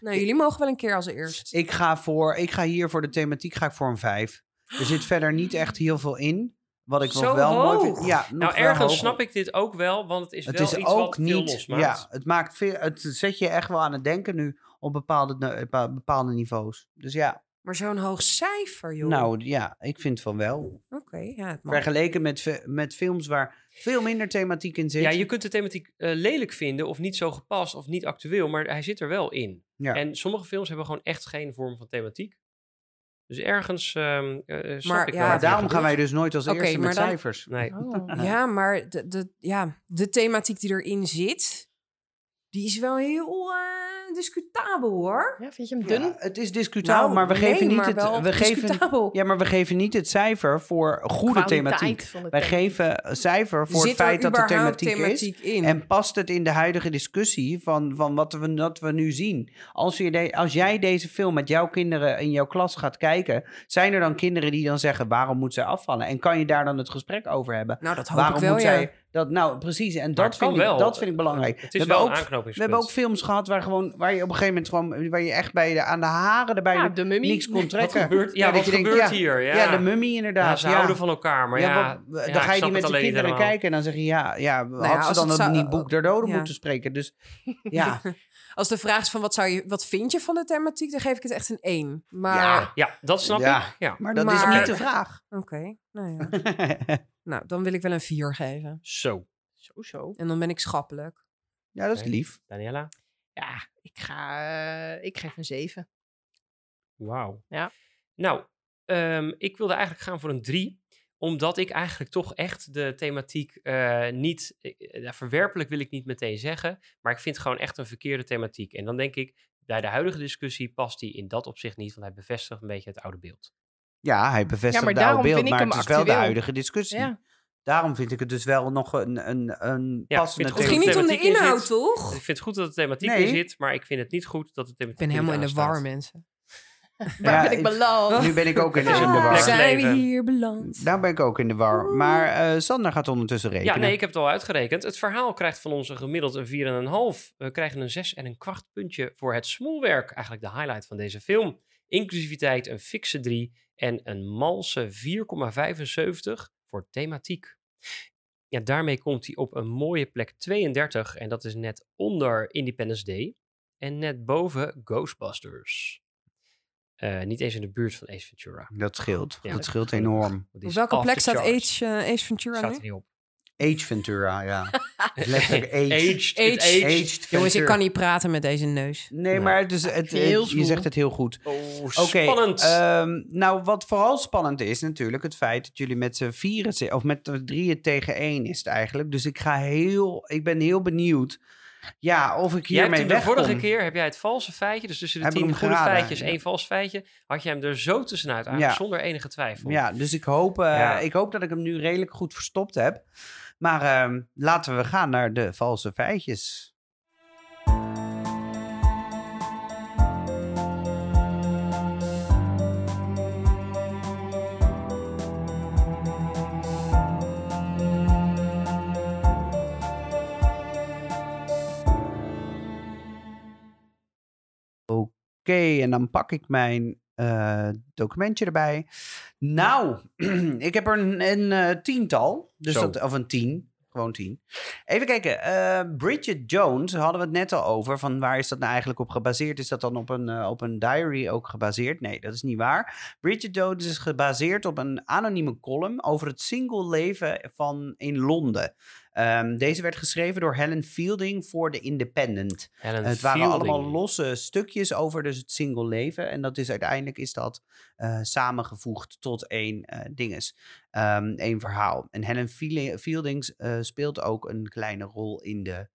Nou, jullie mogen wel een keer als eerst. Ik ga, voor, ik ga hier voor de thematiek ga ik voor een vijf. Er zit verder niet echt heel veel in. Wat ik Zo nog wel mooi hoog. vind. Ja, nog Nou, wel ergens hoog. snap ik dit ook wel, want het is Het wel is iets ook wat veel niet. losmaakt. Ja, het, maakt veel, het zet je echt wel aan het denken nu op bepaalde, pa- bepaalde niveaus. Dus ja, Maar zo'n hoog cijfer, joh. Nou ja, ik vind van wel. Oké, ja, het mag. Vergeleken met, met films waar veel minder thematiek in zit. Ja, je kunt de thematiek eh, lelijk vinden of niet zo gepast of niet actueel, maar hij zit er wel in. Ja. En sommige films hebben gewoon echt geen vorm van thematiek. Dus ergens ehm eh, snap Maar ik ja, wel daarom gaan wij dus nooit als eerste met maar dan- cijfers. Nee. Oh. Ja, maar de, de, ja, de thematiek die erin zit, die is wel heel discutabel, hoor. Ja, vind je hem dun? Ja, het is discutabel, Nou, maar we nee, geven niet maar het. We geven, discutabel. ja, maar we geven niet het cijfer voor goede Kwaliteit thematiek. Wij thematiek. geven een cijfer voor het Zit feit dat er thematiek, is. in? En past het in de huidige discussie van, van wat we, dat we nu zien? Als, je de- als jij deze film met jouw kinderen in jouw klas gaat kijken, zijn er dan kinderen die dan zeggen: waarom moet zij afvallen? En kan je daar dan het gesprek over hebben? nou, dat hoop waarom ik wel, moet ja. Dat? Nou, precies. En dat vind, ik, wel. dat vind ik belangrijk. Het We is hebben wel ook een aanknopingspunt. we hebben ook films gehad waar, gewoon, waar je op een gegeven moment gewoon, waar je echt bij de, aan de haren erbij Ja, de mummie. niks kon Wat trekken. gebeurt, ja, dat wat denkt, gebeurt hier? Ja, Ja, de mummie Ja, inderdaad. ze ja. houden van elkaar, maar ja... ja, wat- ja, dan ga je die met de kinderen helemaal. kijken en dan zeg je ja, ja ja, had als ze dan het zou- niet boek der doden ja. moeten spreken. Dus ja, Als de vraag is van wat, zou je, wat vind je van de thematiek, dan geef ik het echt een 1. Maar, Ja. Ja, dat snap Ja. ik. Ja. maar dat is niet de vraag. oké. Nou, ja. nou, dan wil ik wel een 4 geven. Zo, Zo, zo. En dan ben ik schappelijk. ja, dat is lief. Daniela. Ja, ik ga... eh, ik geef een 7. Wauw. Ja. Nou, ehm, ik wilde eigenlijk gaan voor een 3 omdat ik eigenlijk toch echt de thematiek eh, niet... eh, verwerpelijk wil ik niet meteen zeggen. Maar ik vind gewoon echt een verkeerde thematiek. En dan denk ik, bij de huidige discussie past die in dat opzicht niet. Want hij bevestigt een beetje het oude beeld. Ja, hij bevestigt Ja, maar de oude daarom beeld, vind ik maar hem het is wel de actueel. huidige discussie. Ja. Daarom vind ik het dus wel nog een, een, een Ja, ik passende vind Het goed ging niet om de in inhoud, toch? Ik vind het goed dat de thematiek Nee. in zit. Maar ik vind het niet goed dat de thematiek Ik ben helemaal in de war, mensen. Waar Ja, ben ik beland? Nu ben ik ook in, is in de war. zijn we hier beland? Nou ben ik ook in de war. Maar eh, Sander gaat ondertussen rekenen. Ja, nee, ik heb het al uitgerekend. Het verhaal krijgt van ons een gemiddeld een 4,5. We krijgen een 6 en een kwart puntje voor het smoelwerk. Eigenlijk de highlight van deze film. Inclusiviteit een fikse 3 en een malse 4,75 voor thematiek. Ja, daarmee komt hij op een mooie plek 32 en dat is net onder Independence Day en net boven Ghostbusters. Eh, niet eens in de buurt van Ace Ventura. Dat scheelt. Ja. dat scheelt enorm. Op welke plek staat. Age, eh, Ace Ventura Staat nu? er niet op. Age Ventura, ja. Letterlijk age. Aged. Age. It's aged. Aged Jongens, ik kan niet praten met deze neus. Nee, maar het is, het, het- je zegt het heel goed. Oh, Oké, spannend. ehm, nou, wat vooral spannend is natuurlijk het feit dat jullie met z'n vieren, of met drieën tegen één is het eigenlijk. Dus ik ga heel, ik ben heel benieuwd, ja, of ik hiermee hem de vorige keer heb jij het valse feitje, dus tussen de Heb tien goede feitjes, ja. één vals feitje, had jij hem er zo tussenuit, eigenlijk Ja. zonder enige twijfel. Ja, dus ik hoop, eh, Ja. ik hoop dat ik hem nu redelijk goed verstopt heb. Maar ehm, laten we gaan naar de valse feitjes. Oké, en dan pak ik mijn eh, documentje erbij. Nou, ik heb er een, een eh, tiental. Dus Zo. dat, of een tien. Gewoon tien. Even kijken. eh, Bridget Jones hadden we het net al over. Van waar is dat nou eigenlijk op gebaseerd? Is dat dan op een, op een diary ook gebaseerd? Nee, dat is niet waar. Bridget Jones is gebaseerd op een anonieme column over het single leven van in Londen. Ehm, deze werd geschreven door Helen Fielding voor The Independent. Helen Het waren Fielding. allemaal losse stukjes over dus het single leven. En dat is uiteindelijk is dat eh, samengevoegd tot één eh dinges. Ehm, één verhaal. En Helen Fielding eh, speelt ook een kleine rol in de,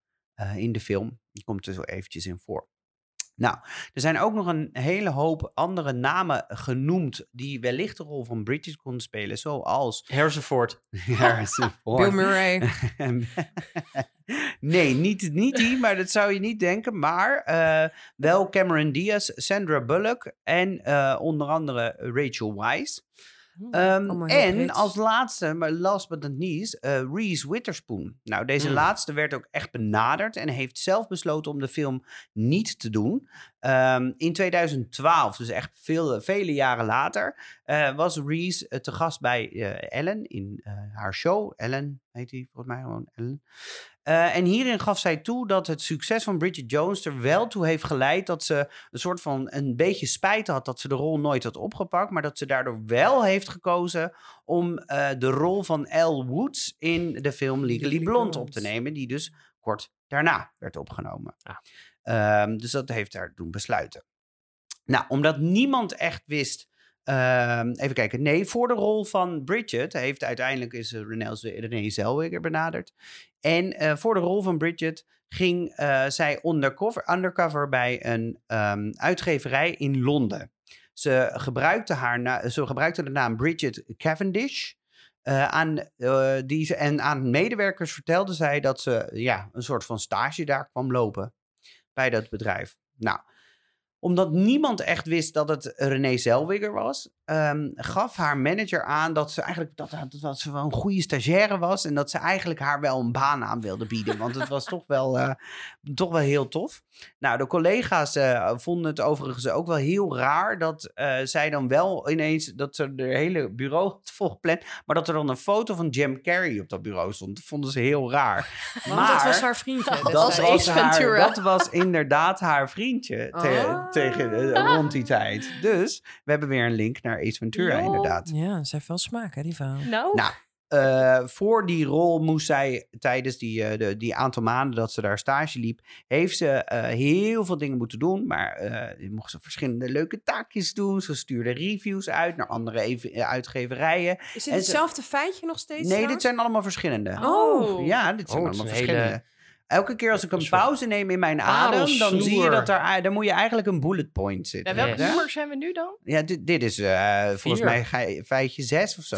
in de film. Die komt er zo eventjes in voor. Nou, er zijn ook nog een hele hoop andere namen genoemd die wellicht de rol van Bridget konden spelen, zoals Harrison Ford. Harrison Ford. Bill Murray. nee, niet, niet die, maar dat zou je niet denken. Maar eh, wel Cameron Diaz, Sandra Bullock en eh, onder andere Rachel Weisz. Ehm, Allemaal heel en als laatste, maar last but not least, eh, Reese Witherspoon. Nou, deze Hmm. laatste werd ook echt benaderd en heeft zelf besloten om de film niet te doen. Ehm, in 2012, dus echt veel, vele jaren later, eh, was Reese eh, te gast bij eh, Ellen in eh, haar show. Ellen heet die volgens mij gewoon Ellen. Eh, en hierin gaf zij toe dat het succes van Bridget Jones er wel toe heeft geleid dat ze een soort van een beetje spijt had dat ze de rol nooit had opgepakt, maar dat ze daardoor wel heeft gekozen om eh, de rol van Elle Woods in de film Legally Blonde op te nemen, die dus kort daarna werd opgenomen. Ah. Ehm, dus dat heeft haar doen besluiten. Nou, omdat niemand echt wist. ehm, even kijken. Nee, voor de rol van Bridget heeft uiteindelijk is eh, Renee Zellweger benaderd. En eh, voor de rol van Bridget ging eh, zij undercover, undercover bij een ehm, uitgeverij in Londen. Ze gebruikte, haar na- ze gebruikte de naam Bridget Cavendish. Eh, aan, die ze, en aan medewerkers vertelde zij dat ze ja, een soort van stage daar kwam lopen bij dat bedrijf. Nou, omdat niemand echt wist dat het René Zellweger was, ehm, gaf haar manager aan dat ze eigenlijk dat, dat, ze wel een goede stagiaire was en dat ze eigenlijk haar wel een baan aan wilde bieden. Want het was toch wel, eh, toch wel heel tof. Nou, de collega's eh, vonden het overigens ook wel heel raar dat eh, zij dan wel ineens, dat ze de hele bureau had volgepland, maar dat er dan een foto van Jim Carrey op dat bureau stond. Dat vonden ze heel raar. Want dat was haar vriendje. Dat Dat was destijds. was, Ace haar, Ventura. dat was inderdaad haar vriendje te- Ah. tegen, rond die tijd. Dus we hebben weer een link naar Ace Ventura, Jo. inderdaad. Ja, ze heeft wel smaak, hè, die vrouw. Nou, Nou, eh, voor die rol moest zij tijdens die, eh, de, die aantal maanden dat ze daar stage liep, heeft ze eh, heel veel dingen moeten doen. Maar eh je mocht ze verschillende leuke taakjes doen. Ze stuurde reviews uit naar andere even- uitgeverijen. Is En dit ze- hetzelfde feitje nog steeds? Nee, dit zijn allemaal verschillende. Oh. Ja, dit zijn Oh, allemaal hele- verschillende. Elke keer als ik een pauze neem in mijn adem, dan zie je dat daar moet je eigenlijk een bullet point ja, zitten. welk Yes. Ja? nummer zijn we nu dan? Ja, dit, dit is eh, volgens mij ge- feitje 6 of zo.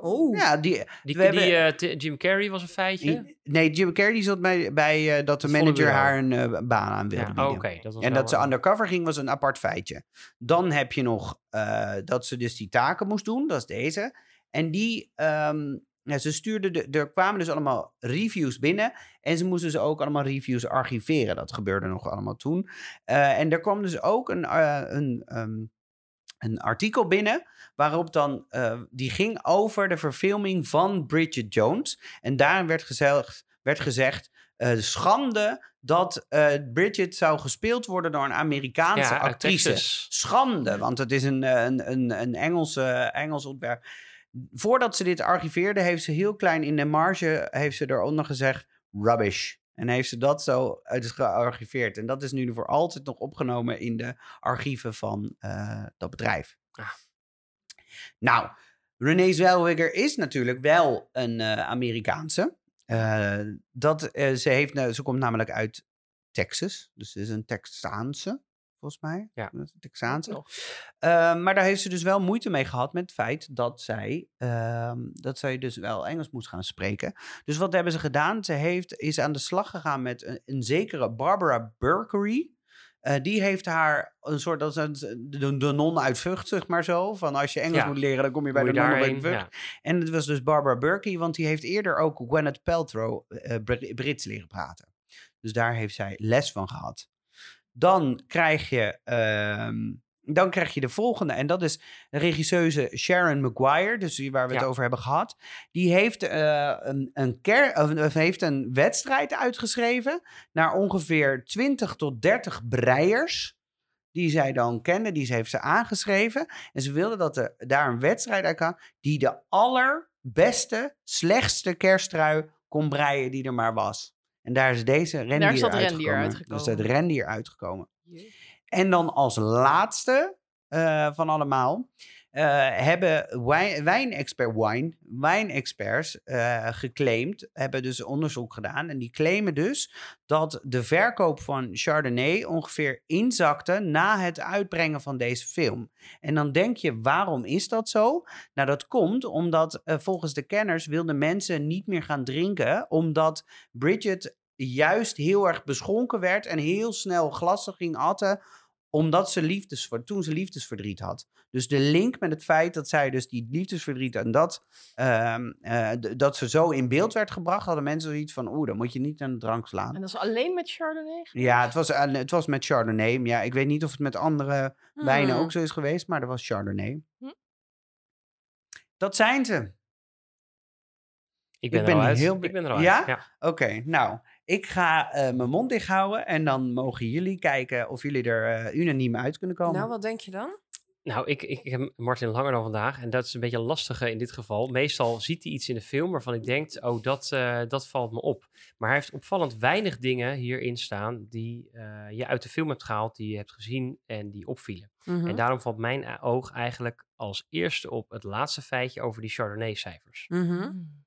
Oh. Ja, die, Die, We die hebben- eh, Jim Carrey was een feitje. nee, Jim Carrey die zat bij, bij eh, dat de manager haar een baan aan wilde Ja, bieden. oké. dat was En wel, dat ze undercover ging was een apart feitje. Dan heb je nog eh, dat ze dus die taken moest doen. Dat is deze. En die, ehm, ja, ze stuurde, de, er kwamen dus allemaal reviews binnen. En ze moesten dus ook allemaal reviews archiveren. Dat gebeurde nog allemaal toen. Eh, en er kwam dus ook een, eh, een, ehm, een artikel binnen. Waarop dan, eh, die ging over de verfilming van Bridget Jones. En daarin werd gezegd, werd gezegd schande dat Bridget zou gespeeld worden door een Amerikaanse ja, actrice. Texas. Schande, want het is een, een, een, een Engelse, Engels ontwerp. Voordat ze dit archiveerde, heeft ze heel klein in de marge heeft ze eronder gezegd rubbish. En heeft ze dat zo uit gearchiveerd. En dat is nu voor altijd nog opgenomen in de archieven van eh, dat bedrijf. Ah. Nou, Renee Zellweger is natuurlijk wel een eh, Amerikaanse. Eh, dat, eh, ze, heeft, nou- ze komt namelijk uit Texas. Dus ze is een Texaanse, volgens mij. Ja. Dat is een Texaanse. Nog. Eh, maar daar heeft ze dus wel moeite mee gehad met het feit dat zij, ehm, dat zij dus wel Engels moest gaan spreken. Dus wat hebben ze gedaan? Ze heeft, is aan de slag gegaan met een, een zekere Barbara Burkery. Eh, die heeft haar een soort, dat is de, de non uit Vught, zeg maar zo. Van als je Engels Ja. moet leren, dan kom je bij Moet de non uit daarheen, Vught. ja. En het was dus Barbara Burkey, want die heeft eerder ook Gwyneth Paltrow eh, Br- Brits leren praten. Dus daar heeft zij les van gehad. Dan krijg je, ehm, dan krijg je de volgende. En dat is de regisseuse Sharon Maguire, dus waar we het over hebben gehad. Die heeft, eh, een, een of, heeft een wedstrijd uitgeschreven naar ongeveer 20 tot 30 breiers. Die zij dan kende, die ze heeft ze aangeschreven. En ze wilde dat er daar een wedstrijd uit kwam die de allerbeste, slechtste kersttrui kon breien die er maar was. En daar is deze rendier Daar is dat uitgekomen. rendier Daar is dat uitgekomen. rendier uitgekomen. En dan als laatste eh, van allemaal eh, hebben wijn, wijnexpert wine, wijnexperts eh geclaimd, hebben dus onderzoek gedaan en die claimen dus dat de verkoop van Chardonnay ongeveer inzakte na het uitbrengen van deze film. En dan denk je, waarom is dat zo? Nou, dat komt omdat volgens de kenners wilden mensen niet meer gaan drinken, omdat Bridget juist heel erg beschonken werd en heel snel glassen ging atten omdat ze liefdesver toen ze liefdesverdriet had. Dus de link met het feit dat zij dus die liefdesverdriet en dat, ehm, eh, dat ze zo in beeld werd gebracht, hadden mensen zoiets van, oeh, dan moet je niet aan de drank slaan. En dat is alleen met Chardonnay? Ja, het was, eh, het was met Chardonnay. Maar Ja, ik weet niet of het met andere wijnen Hmm. ook zo is geweest, maar dat was Chardonnay. Hm. Dat zijn ze. Ik ben, Ik er al uit. heel Ik be- ben er al Ja? uit. Ja? Oké, nou, ik ga eh, mijn mond dicht houden en dan mogen jullie kijken of jullie er eh, unaniem uit kunnen komen. Nou, wat denk je dan? Nou, ik, ik, ik heb Martin langer dan vandaag. En dat is een beetje lastige in dit geval. Meestal ziet hij iets in de film waarvan ik denk, oh, dat, eh, dat valt me op. Maar hij heeft opvallend weinig dingen hierin staan die eh, je uit de film hebt gehaald, die je hebt gezien en die opvielen. Mhm. En daarom valt mijn oog eigenlijk als eerste op het laatste feitje over die Chardonnay-cijfers. Mhm. Mm.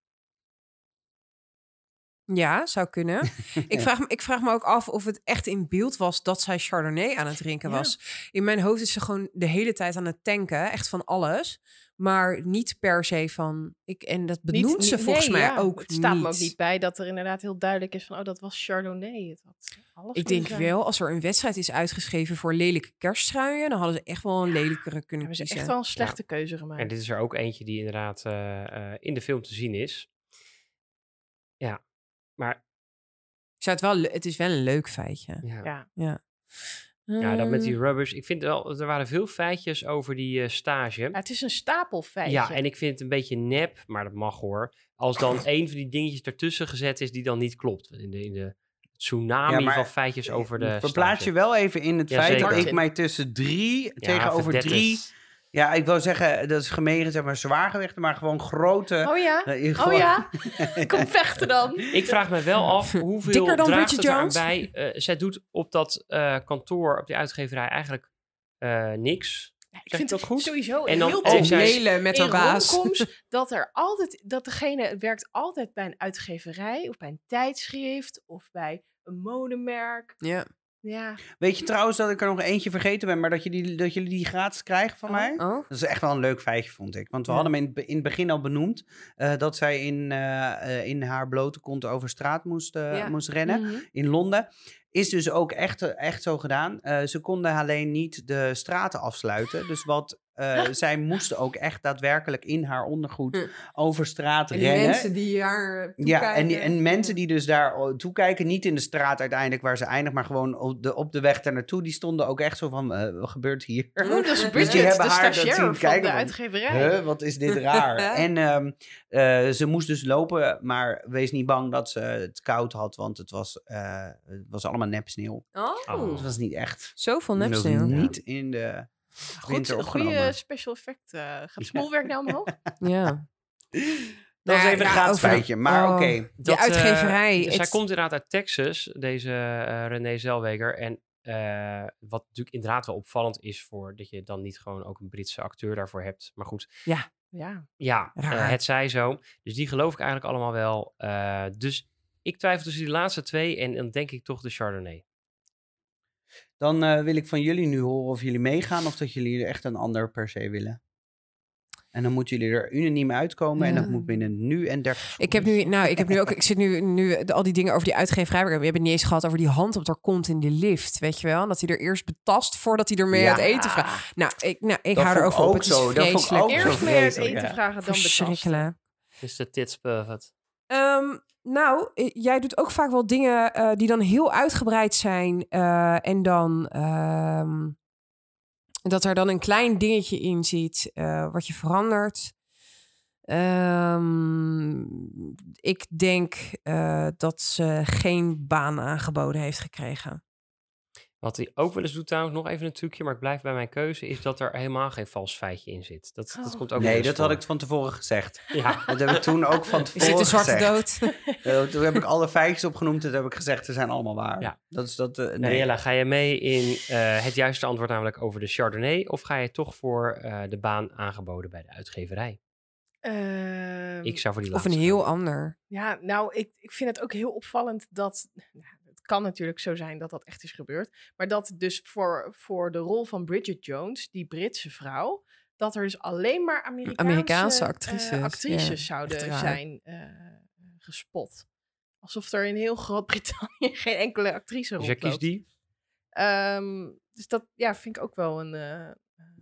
Ja, zou kunnen. ik, vraag me, ik vraag me ook af of het echt in beeld was dat zij Chardonnay aan het drinken Ja. was. In mijn hoofd is ze gewoon de hele tijd aan het tanken, echt van alles. Maar niet per se van... Ik, en dat Niet- benoemt ze niet- volgens nee, mij ja. ook Het staat niet. me ook niet bij dat er inderdaad heel duidelijk is van... oh, dat was Chardonnay. Het had alles Ik denk zijn. wel, als er een wedstrijd is uitgeschreven voor lelijke kerststruien... dan hadden ze echt wel een lelijkere kunnen Hebben ze kiezen. echt wel een slechte keuze gemaakt. En dit is er ook eentje die inderdaad eh, eh, in de film te zien is. Ja, maar Ik zou het, wel, het is wel een leuk feitje. ja. Ja. Ja, dan met die Eh, rubbish. Ik vind wel, er waren veel feitjes over die eh, stage. Ja, het is een stapelfeitje. Ja, en ik vind het een beetje nep, maar dat mag hoor. Als dan een van die dingetjes ertussen gezet is die dan niet klopt. In de, in de tsunami Ja, maar van feitjes over de Verplaats je wel even in het Ja, feit zeker. dat ik mij tussen drie Ja, tegenover drie... Ja, ik wil zeggen, dat is gemeen, zeg maar zwaargewichten, maar gewoon grote... Oh ja? eh, Oh ja? Kom vechten dan. Ik vraag me wel af hoeveel Dikker dan draagt het Jones? bij. Eh, zij doet op dat eh, kantoor, op die uitgeverij, eigenlijk eh, niks. Ja, ik vind dat goed? sowieso En dan heel ook mailen met haar in baas. romcoms dat er altijd dat degene werkt altijd bij een uitgeverij of bij een tijdschrift of bij een modemerk. Ja. Ja. Weet je trouwens dat ik er nog eentje vergeten ben, maar dat, je die, dat jullie die gratis krijgen van Oh. mij? Oh. Dat is echt wel een leuk feitje, vond ik. Want we Ja. hadden hem in, het be- in het begin al benoemd eh, dat zij in, eh, eh, in haar blote kont over straat moest, Ja. moest rennen Mhm. in Londen. Is dus ook echt, echt zo gedaan. Ze konden alleen niet de straten afsluiten. Dus wat eh, zij moesten ook echt daadwerkelijk in haar ondergoed Hm. over straat En die rennen. mensen die haar Ja, en, die, en mensen die dus daar o- toekijken, niet in de straat uiteindelijk waar ze eindigt, maar gewoon op de, op de weg daar naartoe, die stonden ook echt zo van, eh, wat gebeurt hier? Oh, dat is Dus die Bridget, hebben de haar dat stagiair zien van kijken de van, uitgeverij. Huh, wat is dit raar? en ehm, eh, ze moest dus lopen, maar wees niet bang dat ze het koud had, want het was, eh, het was allemaal nepsneeuw. Oh, Oh. Het was niet echt. zoveel was nepsneeuw. niet in de Goed, een goede special effect. eh, gaat het spoelwerk nou omhoog? Ja. Dat is Nou, even een ja, feitje, maar oh. oké. Die Dat, eh, uitgeverij. dus zij komt inderdaad uit Texas, deze eh René Zellweger. En eh, wat natuurlijk inderdaad wel opvallend is voor dat je dan niet gewoon ook een Britse acteur daarvoor hebt. Maar goed, Ja. ja, Raar. het zij zo. Dus die geloof ik eigenlijk allemaal wel. Eh, dus ik twijfel tussen die laatste twee en dan denk ik toch de Chardonnay. Dan eh, wil ik van jullie nu horen of jullie meegaan of dat jullie er echt een ander per se willen. En dan moeten jullie er unaniem uitkomen en dat moet binnen nu en 30 Ik heb nu, nou, ik heb nu ook, ik zit nu, nu al die dingen over die uitgeverij. We hebben het niet eens gehad over die hand op haar kont in de lift, weet je wel? Dat hij er eerst betast voordat hij ermee Ja. uit eten vraagt. Nou, ik, nou, ik Dat hou er over op. ook Het is zo. Dat vond ik ook Eerst mee uit vreselijk, eten ja. vragen, dan betasten. Dus de tits perfect. Ehm, nou, eh, jij doet ook vaak wel dingen eh, die dan heel uitgebreid zijn. eh, en dan ehm, dat er dan een klein dingetje in zit eh, wat je verandert. Ehm, ik denk dat ze geen baan aangeboden heeft gekregen. Wat hij ook wel eens doet trouwens, nog even een trucje, maar ik blijf bij mijn keuze, is dat er helemaal geen vals feitje in zit. Dat, dat Oh. komt ook Nee, dat had ik van tevoren gezegd. Ja, Dat heb ik toen ook van Is tevoren dit een zwarte gezegd. dood? Eh, toen heb ik alle feitjes opgenoemd en toen heb ik gezegd, ze zijn allemaal waar. Ja. Dat is dat, eh, nee. Daniela, ga je mee in eh, het juiste antwoord, namelijk over de Chardonnay, of ga je toch voor eh, de baan aangeboden bij de uitgeverij? Ehm, Ik zou voor die Of een heel gaan. ander? Ja, nou, ik, ik vind het ook heel opvallend dat. nou, het kan natuurlijk zo zijn dat dat echt is gebeurd. Maar dat dus voor, voor de rol van Bridget Jones, die Britse vrouw. dat er dus alleen maar Amerikaanse, Amerikaanse eh, actrices, actrices ja. zouden zijn eh, gespot. Alsof er in heel Groot-Brittannië geen enkele actrice rondloopt. kiest die? Ehm, dus dat ja, vind ik ook wel een. eh,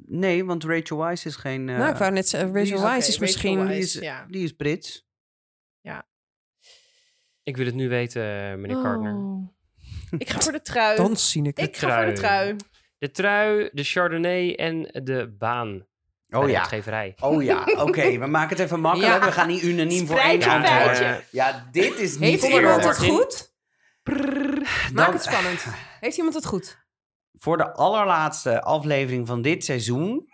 Nee, want Rachel Weisz is geen... eh, nou, ik wou net zeggen, Rachel die is- is misschien... die, is, ja. die is Brits. Ik wil het nu weten, eh, meneer Gardner. oh. Ik ga voor de trui. Dan zie ik het. ik ga voor de trui. trui. De trui, de Chardonnay en de baan. Oh ja. Uitgeverij. Oh ja, oké. We maken het even makkelijk. Ja. We gaan niet unaniem voor één antwoord. Ja, dit is niet Heeft iemand het goed? Maak Dan- het spannend. Heeft iemand het goed? Voor de allerlaatste aflevering van dit seizoen.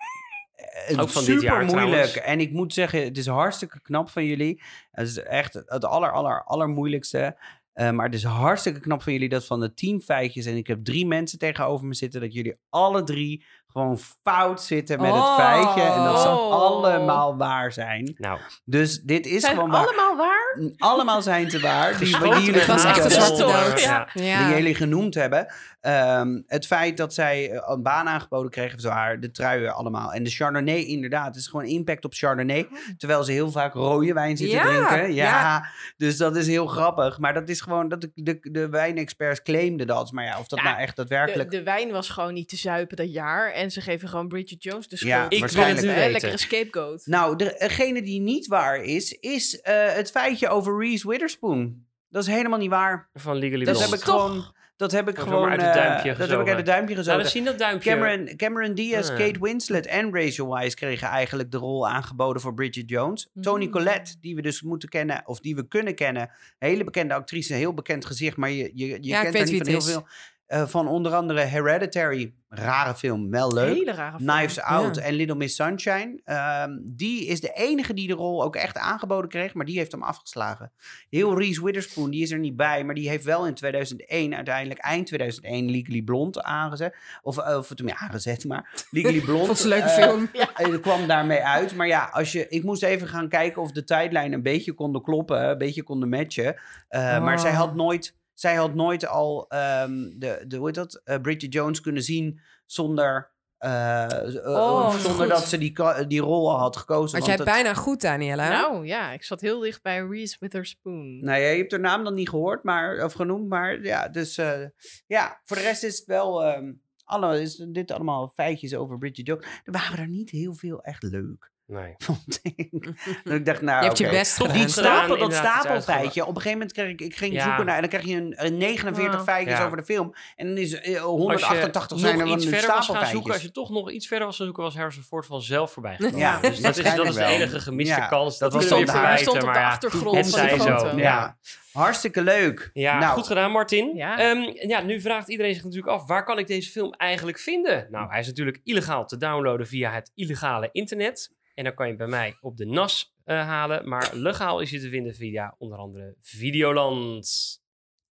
Eh, Ook van dit jaar super moeilijk. trouwens. En ik moet zeggen, het is hartstikke knap van jullie. Het is echt het aller, aller, allermoeilijkste. Eh, maar het is hartstikke knap van jullie dat van de tien feitjes... en ik heb drie mensen tegenover me zitten... dat jullie alle drie gewoon fout zitten met het Oh. feitje... en dat ze Oh. allemaal waar zijn. Nou, Dus dit is Zijn gewoon waar. allemaal waar? Allemaal zijn ze waar. Die, die geschoten jullie met was echt een genoemd zwarte hebben. dood. Ja. Ja. die jullie genoemd hebben. Ehm, het feit dat zij eh, een baan aangeboden kregen voor haar, de truien allemaal. En de Chardonnay inderdaad, het is gewoon impact op Chardonnay. Terwijl ze heel vaak rode wijn zitten Ja, drinken. Ja, ja. dus dat is heel grappig. Maar dat is gewoon, dat de, de, de wijnexperts claimden dat. Maar ja, of dat Ja, nou echt De, daadwerkelijk... de wijn was gewoon niet te zuipen dat jaar. En ze geven gewoon Bridget Jones de schuld. Ja, Ik wil waarschijnlijk. het nu Hè, weten. Lekkere scapegoat. Nou, degene die niet waar is, is eh, het feitje over Reese Witherspoon. Dat is helemaal niet waar. van Legally Dat Blonde. heb ik toch- gewoon... Dat heb ik gewoon... uit het eh, duimpje dat heb ik gezogen. uit het duimpje gezogen. eens zien dat duimpje. Cameron, Cameron Diaz, Ah. Kate Winslet en Rachel Weisz kregen eigenlijk de rol aangeboden voor Bridget Jones. Toni Mm. Collette, die we dus moeten kennen, of die we kunnen kennen. Hele bekende actrice, heel bekend gezicht, maar je, je, je Ja, kent haar niet van het heel is. veel. Eh, van onder andere Hereditary, rare film, wel leuk. Hele rare film. Knives Out Ja. en Little Miss Sunshine. Ehm, die is de enige die de rol ook echt aangeboden kreeg, maar die heeft hem afgeslagen. Heel Reese Witherspoon, die is er niet bij, maar die heeft wel in 2001, uiteindelijk eind 2001, Legally Blonde aangezet. Of, eh, of toen aangezet, maar Legally Blonde. Vond ze een leuke eh, film. Er kwam daarmee uit. Maar ja, als je, ik moest even gaan kijken of de tijdlijn een beetje konden kloppen. Een beetje konden matchen. Maar zij had Oh. nooit, zij had nooit al ehm, de, de, hoe heet dat? eh, Bridget Jones kunnen zien zonder... eh, eh, Oh, zonder dat ze die, die rol al had gekozen. Had want jij het- bijna goed, Daniela? Nou ja, ik zat heel dicht bij Reese Witherspoon. Nou ja, je hebt haar naam dan niet gehoord, maar, of genoemd, maar ja, dus eh, ja, voor de rest is het wel, ehm alle, is dit allemaal feitjes over Bridget Jones. Er waren er niet heel veel echt leuk, Nee. vond ik. Dat ik dacht, nou, je hebt je best gedaan. Stapel, dat stapelfeitje. Op een gegeven moment kreeg ik, ik ging Ja. zoeken naar, en dan krijg je een, een 49 Ja. feitjes Ja. over de film. En dan is eh, Als je 188 zijn er iets de verder was gaan zoeken, als je toch nog iets verder was gaan zoeken, was Harrison Ford vanzelf voorbij gekomen. Ja, dus dat is, dat is de enige gemiste Ja, kans. dat was dan haar. stond op de achtergrond van de foto. zo. Ja. Hartstikke leuk. Ja, nou, goed gedaan, Martin. Ja. Ehm, ja, nu vraagt iedereen zich natuurlijk af: waar kan ik deze film eigenlijk vinden? Nou, hij is natuurlijk illegaal te downloaden via het illegale internet. En dan kan je bij mij op de NAS eh, halen. Maar legaal is hij te vinden via onder andere Videoland.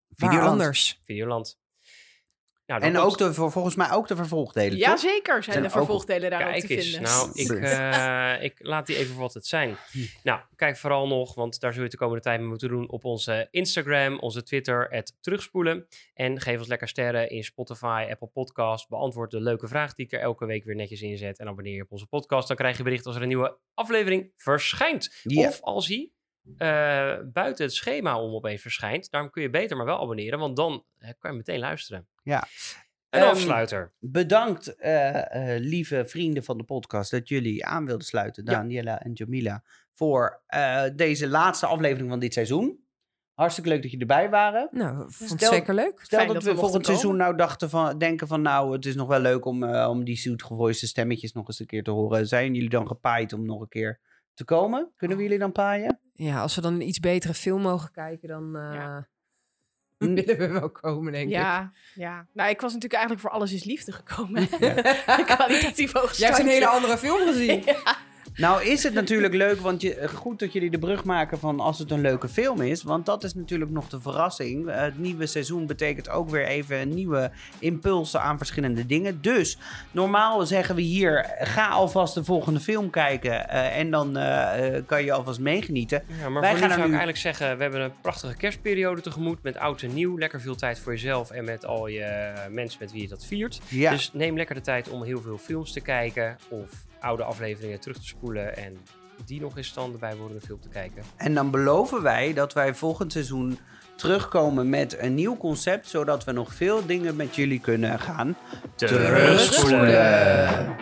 Waar Videoland. anders? Videoland. En ook de, volgens mij ook de vervolgdelen, toch? Jazeker zijn Zijn de vervolgdelen daar ook Kijk te eens, vinden. nou, ik, eh, ik laat die even voor wat het zijn. Nou, kijk vooral nog, want daar zul je het de komende tijd mee moeten doen op onze Instagram, onze Twitter, het terugspoelen. En geef ons lekker sterren in Spotify, Apple Podcast. Beantwoord de leuke vraag die ik er elke week weer netjes inzet. En abonneer je op onze podcast. Dan krijg je bericht als er een nieuwe aflevering verschijnt. Ja. Of als hij eh, buiten het schema om opeens verschijnt. Daarom kun je beter maar wel abonneren, want dan kan je meteen luisteren. Ja. Een Ehm, afsluiter. Bedankt, eh, eh, lieve vrienden van de podcast, dat jullie aan wilden sluiten, Ja. Daniela en Jamila, voor eh, deze laatste aflevering van dit seizoen. Hartstikke leuk dat jullie erbij waren. Nou, vond het Stel- zeker leuk. Stel dat, dat we volgend seizoen nou dachten van, denken van, nou, het is nog wel leuk om, eh, om die zoetgevoiste stemmetjes nog eens een keer te horen. Zijn jullie dan gepaaid om nog een keer te komen? Kunnen we jullie dan paaien? Ja, als we dan een iets betere film mogen kijken, dan eh, Ja. willen we wel komen, denk ik. Ja, ja. Nou, ik was natuurlijk eigenlijk voor Alles is Liefde gekomen. Kwalitatief hoog Jij hebt een hele andere film gezien. Nou is het natuurlijk leuk, want je, goed dat jullie de brug maken van als het een leuke film is. Want dat is natuurlijk nog de verrassing. Eh, het nieuwe seizoen betekent ook weer even nieuwe impulsen aan verschillende dingen. Dus normaal zeggen we hier, ga alvast de volgende film kijken. eh, en dan eh, eh, kan je alvast meegenieten. Ja, maar Wij gaan nu zou ik eigenlijk zeggen, we hebben een prachtige kerstperiode tegemoet met oud en nieuw. Lekker veel tijd voor jezelf en met al je mensen met wie je dat viert. Ja, Dus neem lekker de tijd om heel veel films te kijken of oude afleveringen terug te spoelen en die nog eens dan de bijbehorende film te kijken. en dan beloven wij dat wij volgend seizoen terugkomen met een nieuw concept. Zodat we nog veel dingen met jullie kunnen gaan Terugspoelen.